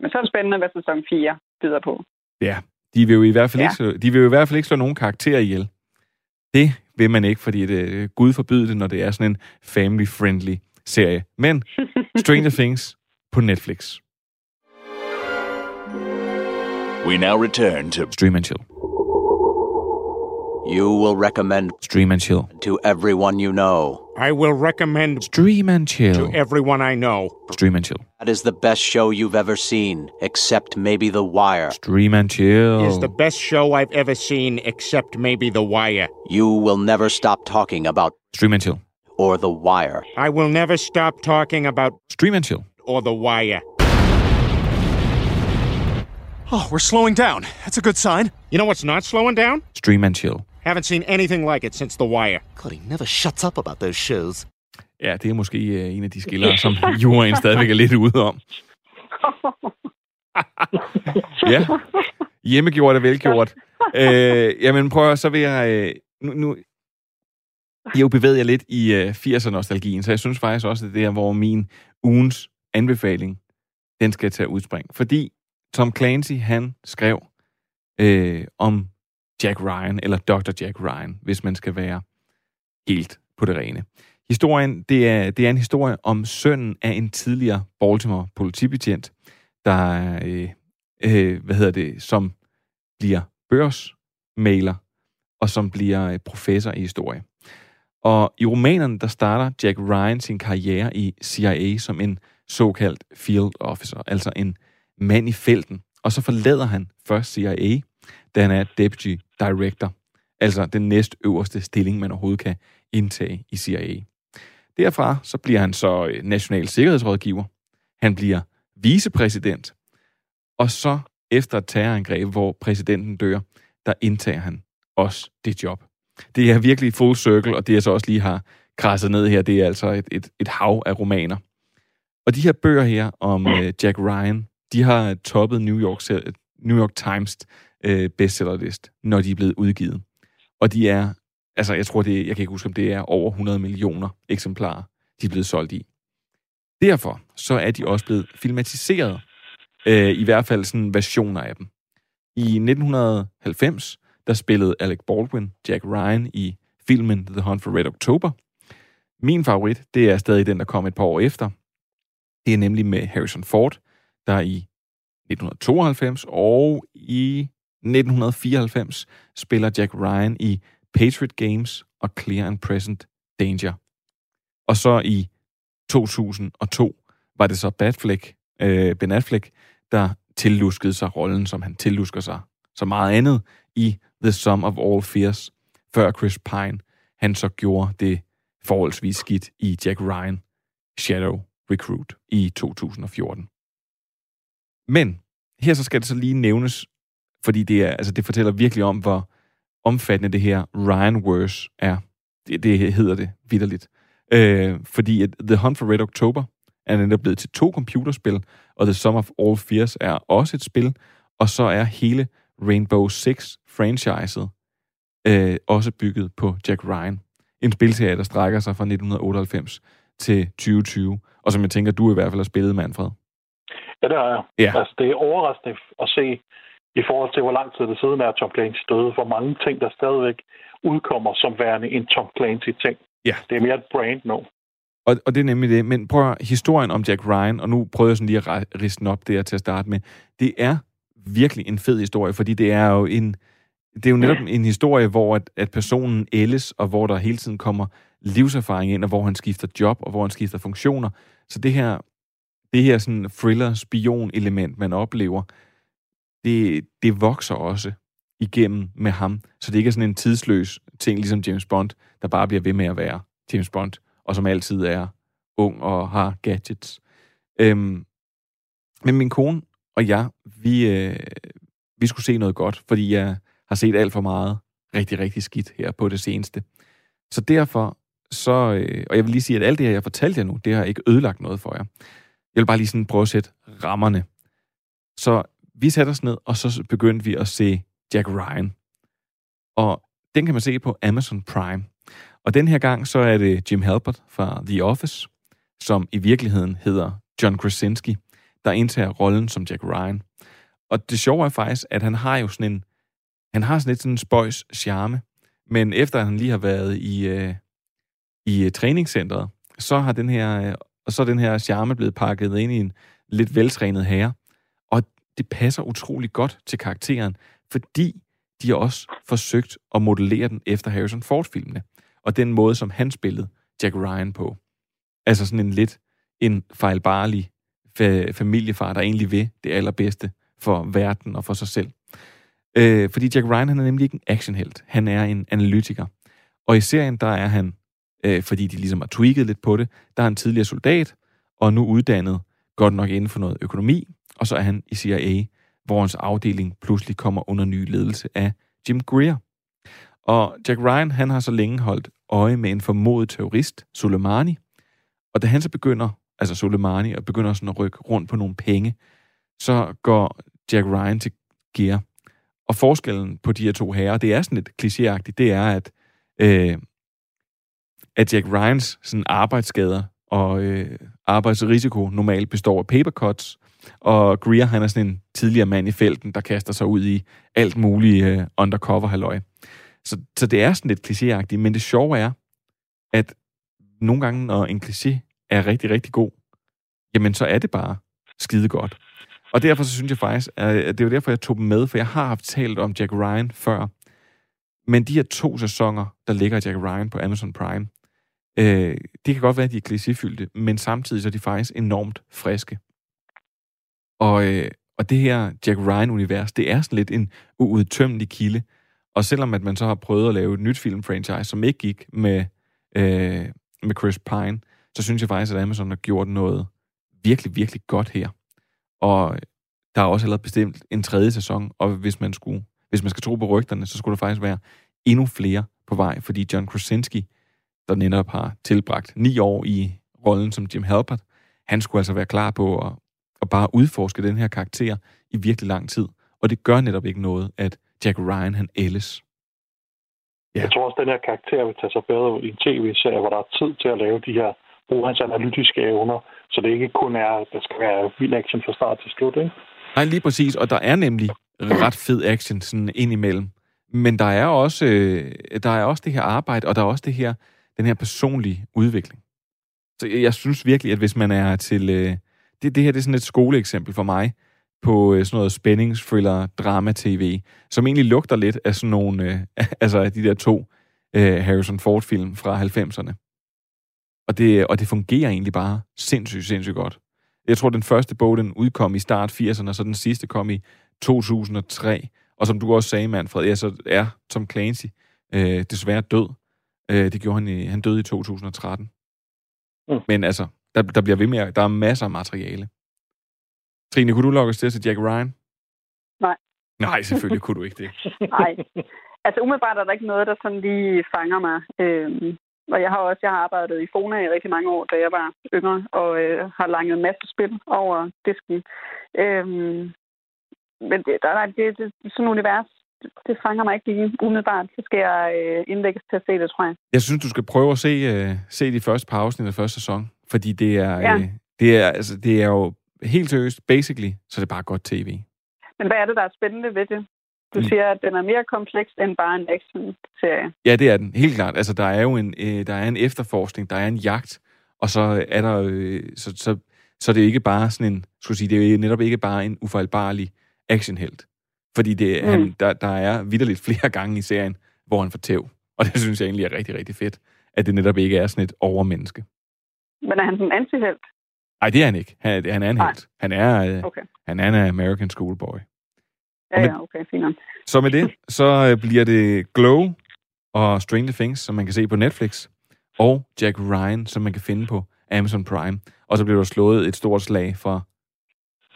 Men så er det spændende, hvad sæson 4 byder på. Ja, De vil jo i hvert fald, Ja. ikke, de vil jo i hvert fald ikke slå nogen karakterer ihjel. Det vil man ikke, fordi det, Gud forbyde det, når det er sådan en family-friendly serie. Men Stranger Things på Netflix. We now return to Stream and chill. You will recommend Stream and chill. to everyone you know. I will recommend Stream and chill. to everyone I know. Stream and chill. That is the best show you've ever seen, except maybe The Wire. Stream and chill. Is the best show I've ever seen, except maybe The Wire. You will never stop talking about Stream and chill. or The Wire. I will never stop talking about Stream and chill. or The Wire. Oh, we're slowing down. That's a good sign. You know what's not slowing down? Stream and chill. Haven't seen anything like it since The Wire. God, he never shuts up about those shows. Ja, det er måske øh, en af de skillere, som juryen stadigvæk er lidt ude om. Ja, hjemmegjort er velgjort. Øh, jamen prøv at, så vil jeg... Øh, nu, nu, jeg jo bevæget jer lidt i øh, 80'er-nostalgien, så jeg synes faktisk også, at det er, hvor min ugens anbefaling, den skal tage udspring. Fordi Tom Clancy, han skrev øh, om Jack Ryan, eller Dr. Jack Ryan, hvis man skal være helt på det rene. Historien, det er, det er en historie om sønnen af en tidligere Baltimore politibetjent, der, øh, øh, hvad hedder det, som bliver børsmaler, og som bliver øh, professor i historie. Og i romanen, der starter Jack Ryan sin karriere i CIA som en såkaldt field officer, altså en mand i felten. Og så forlader han først CIA, da han er deputy director, altså den næst øverste stilling, man overhovedet kan indtage i CIA. Derfra så bliver han så øh, national sikkerhedsrådgiver. Han bliver vicepræsident. Og så efter et terrorangreb, hvor præsidenten dør, der indtager han også det job. Det er virkelig full circle, og det jeg så også lige har krasset ned her, det er altså et, et, et hav af romaner. Og de her bøger her om øh, Jack Ryan, de har toppet New York, øh, New York Times øh, bestsellerlist, når de er blevet udgivet. Og de er, altså jeg tror det, jeg kan ikke huske, om det er over 100 millioner eksemplarer, de er blevet solgt i. Derfor så er de også blevet filmatiseret, øh, i hvert fald sådan versioner af dem. I 1990, der spillede Alec Baldwin Jack Ryan i filmen The Hunt for Red October. Min favorit, det er stadig den, der kom et par år efter. Det er nemlig med Harrison Ford, der i 1992 og i 1994 spiller Jack Ryan i Patriot Games og Clear and Present Danger. Og så i 2002 var det så Batfleck, øh, Ben Affleck, der tilluskede sig rollen, som han tillusker sig så meget andet i The Sum of All Fears, før Chris Pine, han så gjorde det forholdsvis skidt i Jack Ryan Shadow Recruit i 2014. Men her så skal det så lige nævnes, fordi det, er, altså det fortæller virkelig om, hvor omfattende det her Ryan-verse er. Det, det hedder det vidderligt. Øh, fordi at The Hunt for Red October er netop blevet til to computerspil, og The Sum of All Fears er også et spil, og så er hele Rainbow Six franchiset øh, også bygget på Jack Ryan. En spilserie, der strækker sig fra 1998 til 2020, og som jeg tænker, du i hvert fald har spillet, Manfred. Ja, det har jeg. Ja. Altså, det er overraskende at se, i forhold til, hvor lang tid det siden er, Tom Clancy døde, hvor mange ting, der stadigvæk udkommer som værende en Tom Clancy-ting. Ja. Det er mere et brand nu. Og, og det er nemlig det. Men prøv at, historien om Jack Ryan, og nu prøver jeg sådan lige at ri- riste den op der til at starte med. Det er virkelig en fed historie, fordi det er jo en, det er jo netop en historie, hvor at, at personen ældes, og hvor der hele tiden kommer livserfaring ind, og hvor han skifter job, og hvor han skifter funktioner. Så det her, det her sådan thriller-spion-element, man oplever, det, det vokser også igennem med ham. Så det ikke er sådan en tidsløs ting, ligesom James Bond, der bare bliver ved med at være James Bond, og som altid er ung og har gadgets. Øhm, men min kone og jeg, vi, øh, vi skulle se noget godt, fordi jeg har set alt for meget rigtig, rigtig skidt her på det seneste. Så derfor, så, øh, og jeg vil lige sige, at alt det her, jeg fortalte jer nu, det har ikke ødelagt noget for jer. Jeg vil bare lige sådan prøve at sætte rammerne. Så vi satte os ned, og så begyndte vi at se Jack Ryan. Og den kan man se på Amazon Prime. Og den her gang, så er det Jim Halpert fra The Office, som i virkeligheden hedder John Krasinski, der indtager rollen som Jack Ryan. og det sjove er faktisk, at han har jo sådan en, han har sådan lidt sådan en spøjs charme, men efter han lige har været i, øh, i øh, træningscentret, så har den her, øh, og så er den her charme blevet pakket ind i en lidt veltrænet herre. Det passer utrolig godt til karakteren, fordi de har også forsøgt at modellere den efter Harrison Ford-filmene, og den måde, som han spillede Jack Ryan på. Altså sådan en lidt en fejlbarlig fa- familiefar, der egentlig vil det allerbedste for verden og for sig selv. Øh, fordi Jack Ryan, han er nemlig ikke en actionhelt. Han er en analytiker. Og i serien, der er han, øh, fordi de ligesom har tweaked lidt på det, der er han tidligere soldat, og nu uddannet godt nok inden for noget økonomi, og så er han i CIA, hvor hans afdeling pludselig kommer under ny ledelse af Jim Greer. Og Jack Ryan, han har så længe holdt øje med en formodet terrorist, Soleimani, og da han så begynder, altså Soleimani, og begynder sådan at rykke rundt på nogle penge, så går Jack Ryan til Gear. Og forskellen på de her to herrer, det er sådan lidt klichéagtigt, det er, at, øh, at Jack Ryans sådan arbejdsskader og øh, arbejdsrisiko normalt består af papercuts, og Greer, han er sådan en tidligere mand i felten, der kaster sig ud i alt muligt øh, undercover halløj. Så, så det er sådan lidt klichéagtigt, men det sjove er, at nogle gange, når en kliché er rigtig, rigtig god, jamen så er det bare skide godt. Og derfor så synes jeg faktisk, at det er derfor, jeg tog dem med, for jeg har haft talt om Jack Ryan før. Men de her to sæsoner, der ligger Jack Ryan på Amazon Prime, øh, det kan godt være, at de er klichéfyldte, men samtidig så er de faktisk enormt friske. Og, øh, og det her Jack Ryan-univers, det er sådan lidt en uudtømmelig kilde. Og selvom at man så har prøvet at lave et nyt filmfranchise, som ikke gik med, øh, med Chris Pine, så synes jeg faktisk, at Amazon har gjort noget virkelig, virkelig godt her. Og der er også allerede bestemt en tredje sæson, og hvis man, skulle, hvis man skal tro på rygterne, så skulle der faktisk være endnu flere på vej, fordi John Krasinski, der netop har tilbragt ni år i rollen som Jim Halpert, han skulle altså være klar på at, at bare udforske den her karakter i virkelig lang tid. Og det gør netop ikke noget, at Jack Ryan han ældes. Ja. Jeg tror også, at den her karakter vil tage sig bedre ud i en tv-serie, hvor der er tid til at lave de her bruge hans analytiske evner, så det ikke kun er, at der skal være vild action fra start til slut, ikke? Nej, lige præcis, og der er nemlig ret fed action sådan indimellem. Men der er også, øh, der er også det her arbejde, og der er også det her, den her personlige udvikling. Så jeg, jeg synes virkelig, at hvis man er til... Øh, det, det her det er sådan et skoleeksempel for mig på øh, sådan noget spændingsthriller, drama-tv, som egentlig lugter lidt af sådan nogle, øh, altså af de der to øh, Harrison Ford-film fra 90'erne. Og det, og det fungerer egentlig bare sindssygt, sindssygt godt. Jeg tror, den første bog, den udkom i start 80'erne, og så den sidste kom i 2003. Og som du også sagde, Manfred, ja, så er Tom Clancy øh, desværre død. Øh, det gjorde han i, han døde i 2013. Mm. Men altså, der, der bliver ved med, der er masser af materiale. Trine, kunne du logge os til til Jack Ryan? Nej. Nej, selvfølgelig kunne du ikke det. Nej. Altså umiddelbart er der ikke noget, der sådan lige fanger mig. Øhm, og jeg har også jeg har arbejdet i Fona i rigtig mange år, da jeg var yngre, og øh, har langet en masse spil over disken. Øhm, men det, der, nej, det, det, sådan et univers, det, det fanger mig ikke lige umiddelbart. Så skal jeg øh, indlægges til at se det, tror jeg. Jeg synes, du skal prøve at se, øh, se de første par afsnit af første sæson, fordi det er, ja. øh, det er, altså, det er jo helt seriøst, basically, så det er bare godt tv. Men hvad er det, der er spændende ved det? Du siger, at den er mere kompleks end bare en action-serie. Ja, det er den. Helt klart. Altså, der er jo en, øh, der er en efterforskning, der er en jagt, og så er der, øh, så, så, så det er ikke bare sådan en, skulle sige, det er netop ikke bare en ufejlbarlig actionhelt. Fordi det, mm. han, der, der er vidderligt flere gange i serien, hvor han får tæv. Og det synes jeg egentlig er rigtig, rigtig fedt, at det netop ikke er sådan et overmenneske. Men er han sådan en antihelt? Nej, det er han ikke. Han, han er en helt. Han er, øh, okay. han er en American schoolboy. Ja, ja, okay, fint. Så med det, så øh, bliver det Glow og Stranger Things, som man kan se på Netflix, og Jack Ryan, som man kan finde på Amazon Prime. Og så bliver der slået et stort slag for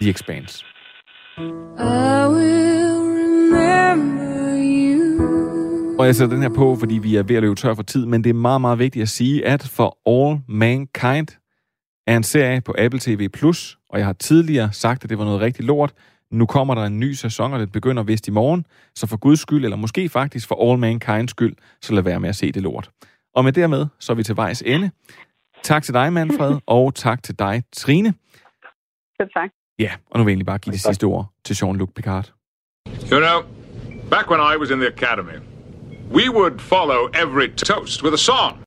The Expanse. I will remember. Og jeg sætter den her på, fordi vi er ved at løbe tør for tid, men det er meget, meget vigtigt at sige, at For All Mankind er en serie på Apple TV+, og jeg har tidligere sagt, at det var noget rigtig lort, nu kommer der en ny sæson, og det begynder vist i morgen. Så for Guds skyld, eller måske faktisk for All Mankind's skyld, så lad være med at se det lort. Og med dermed, så er vi til vejs ende. Tak til dig, Manfred, og tak til dig, Trine. Selv tak. Ja, og nu vil jeg egentlig bare give de sidste ord til Jean-Luc Picard. You know, back when I was in the academy, we would follow every toast with a song.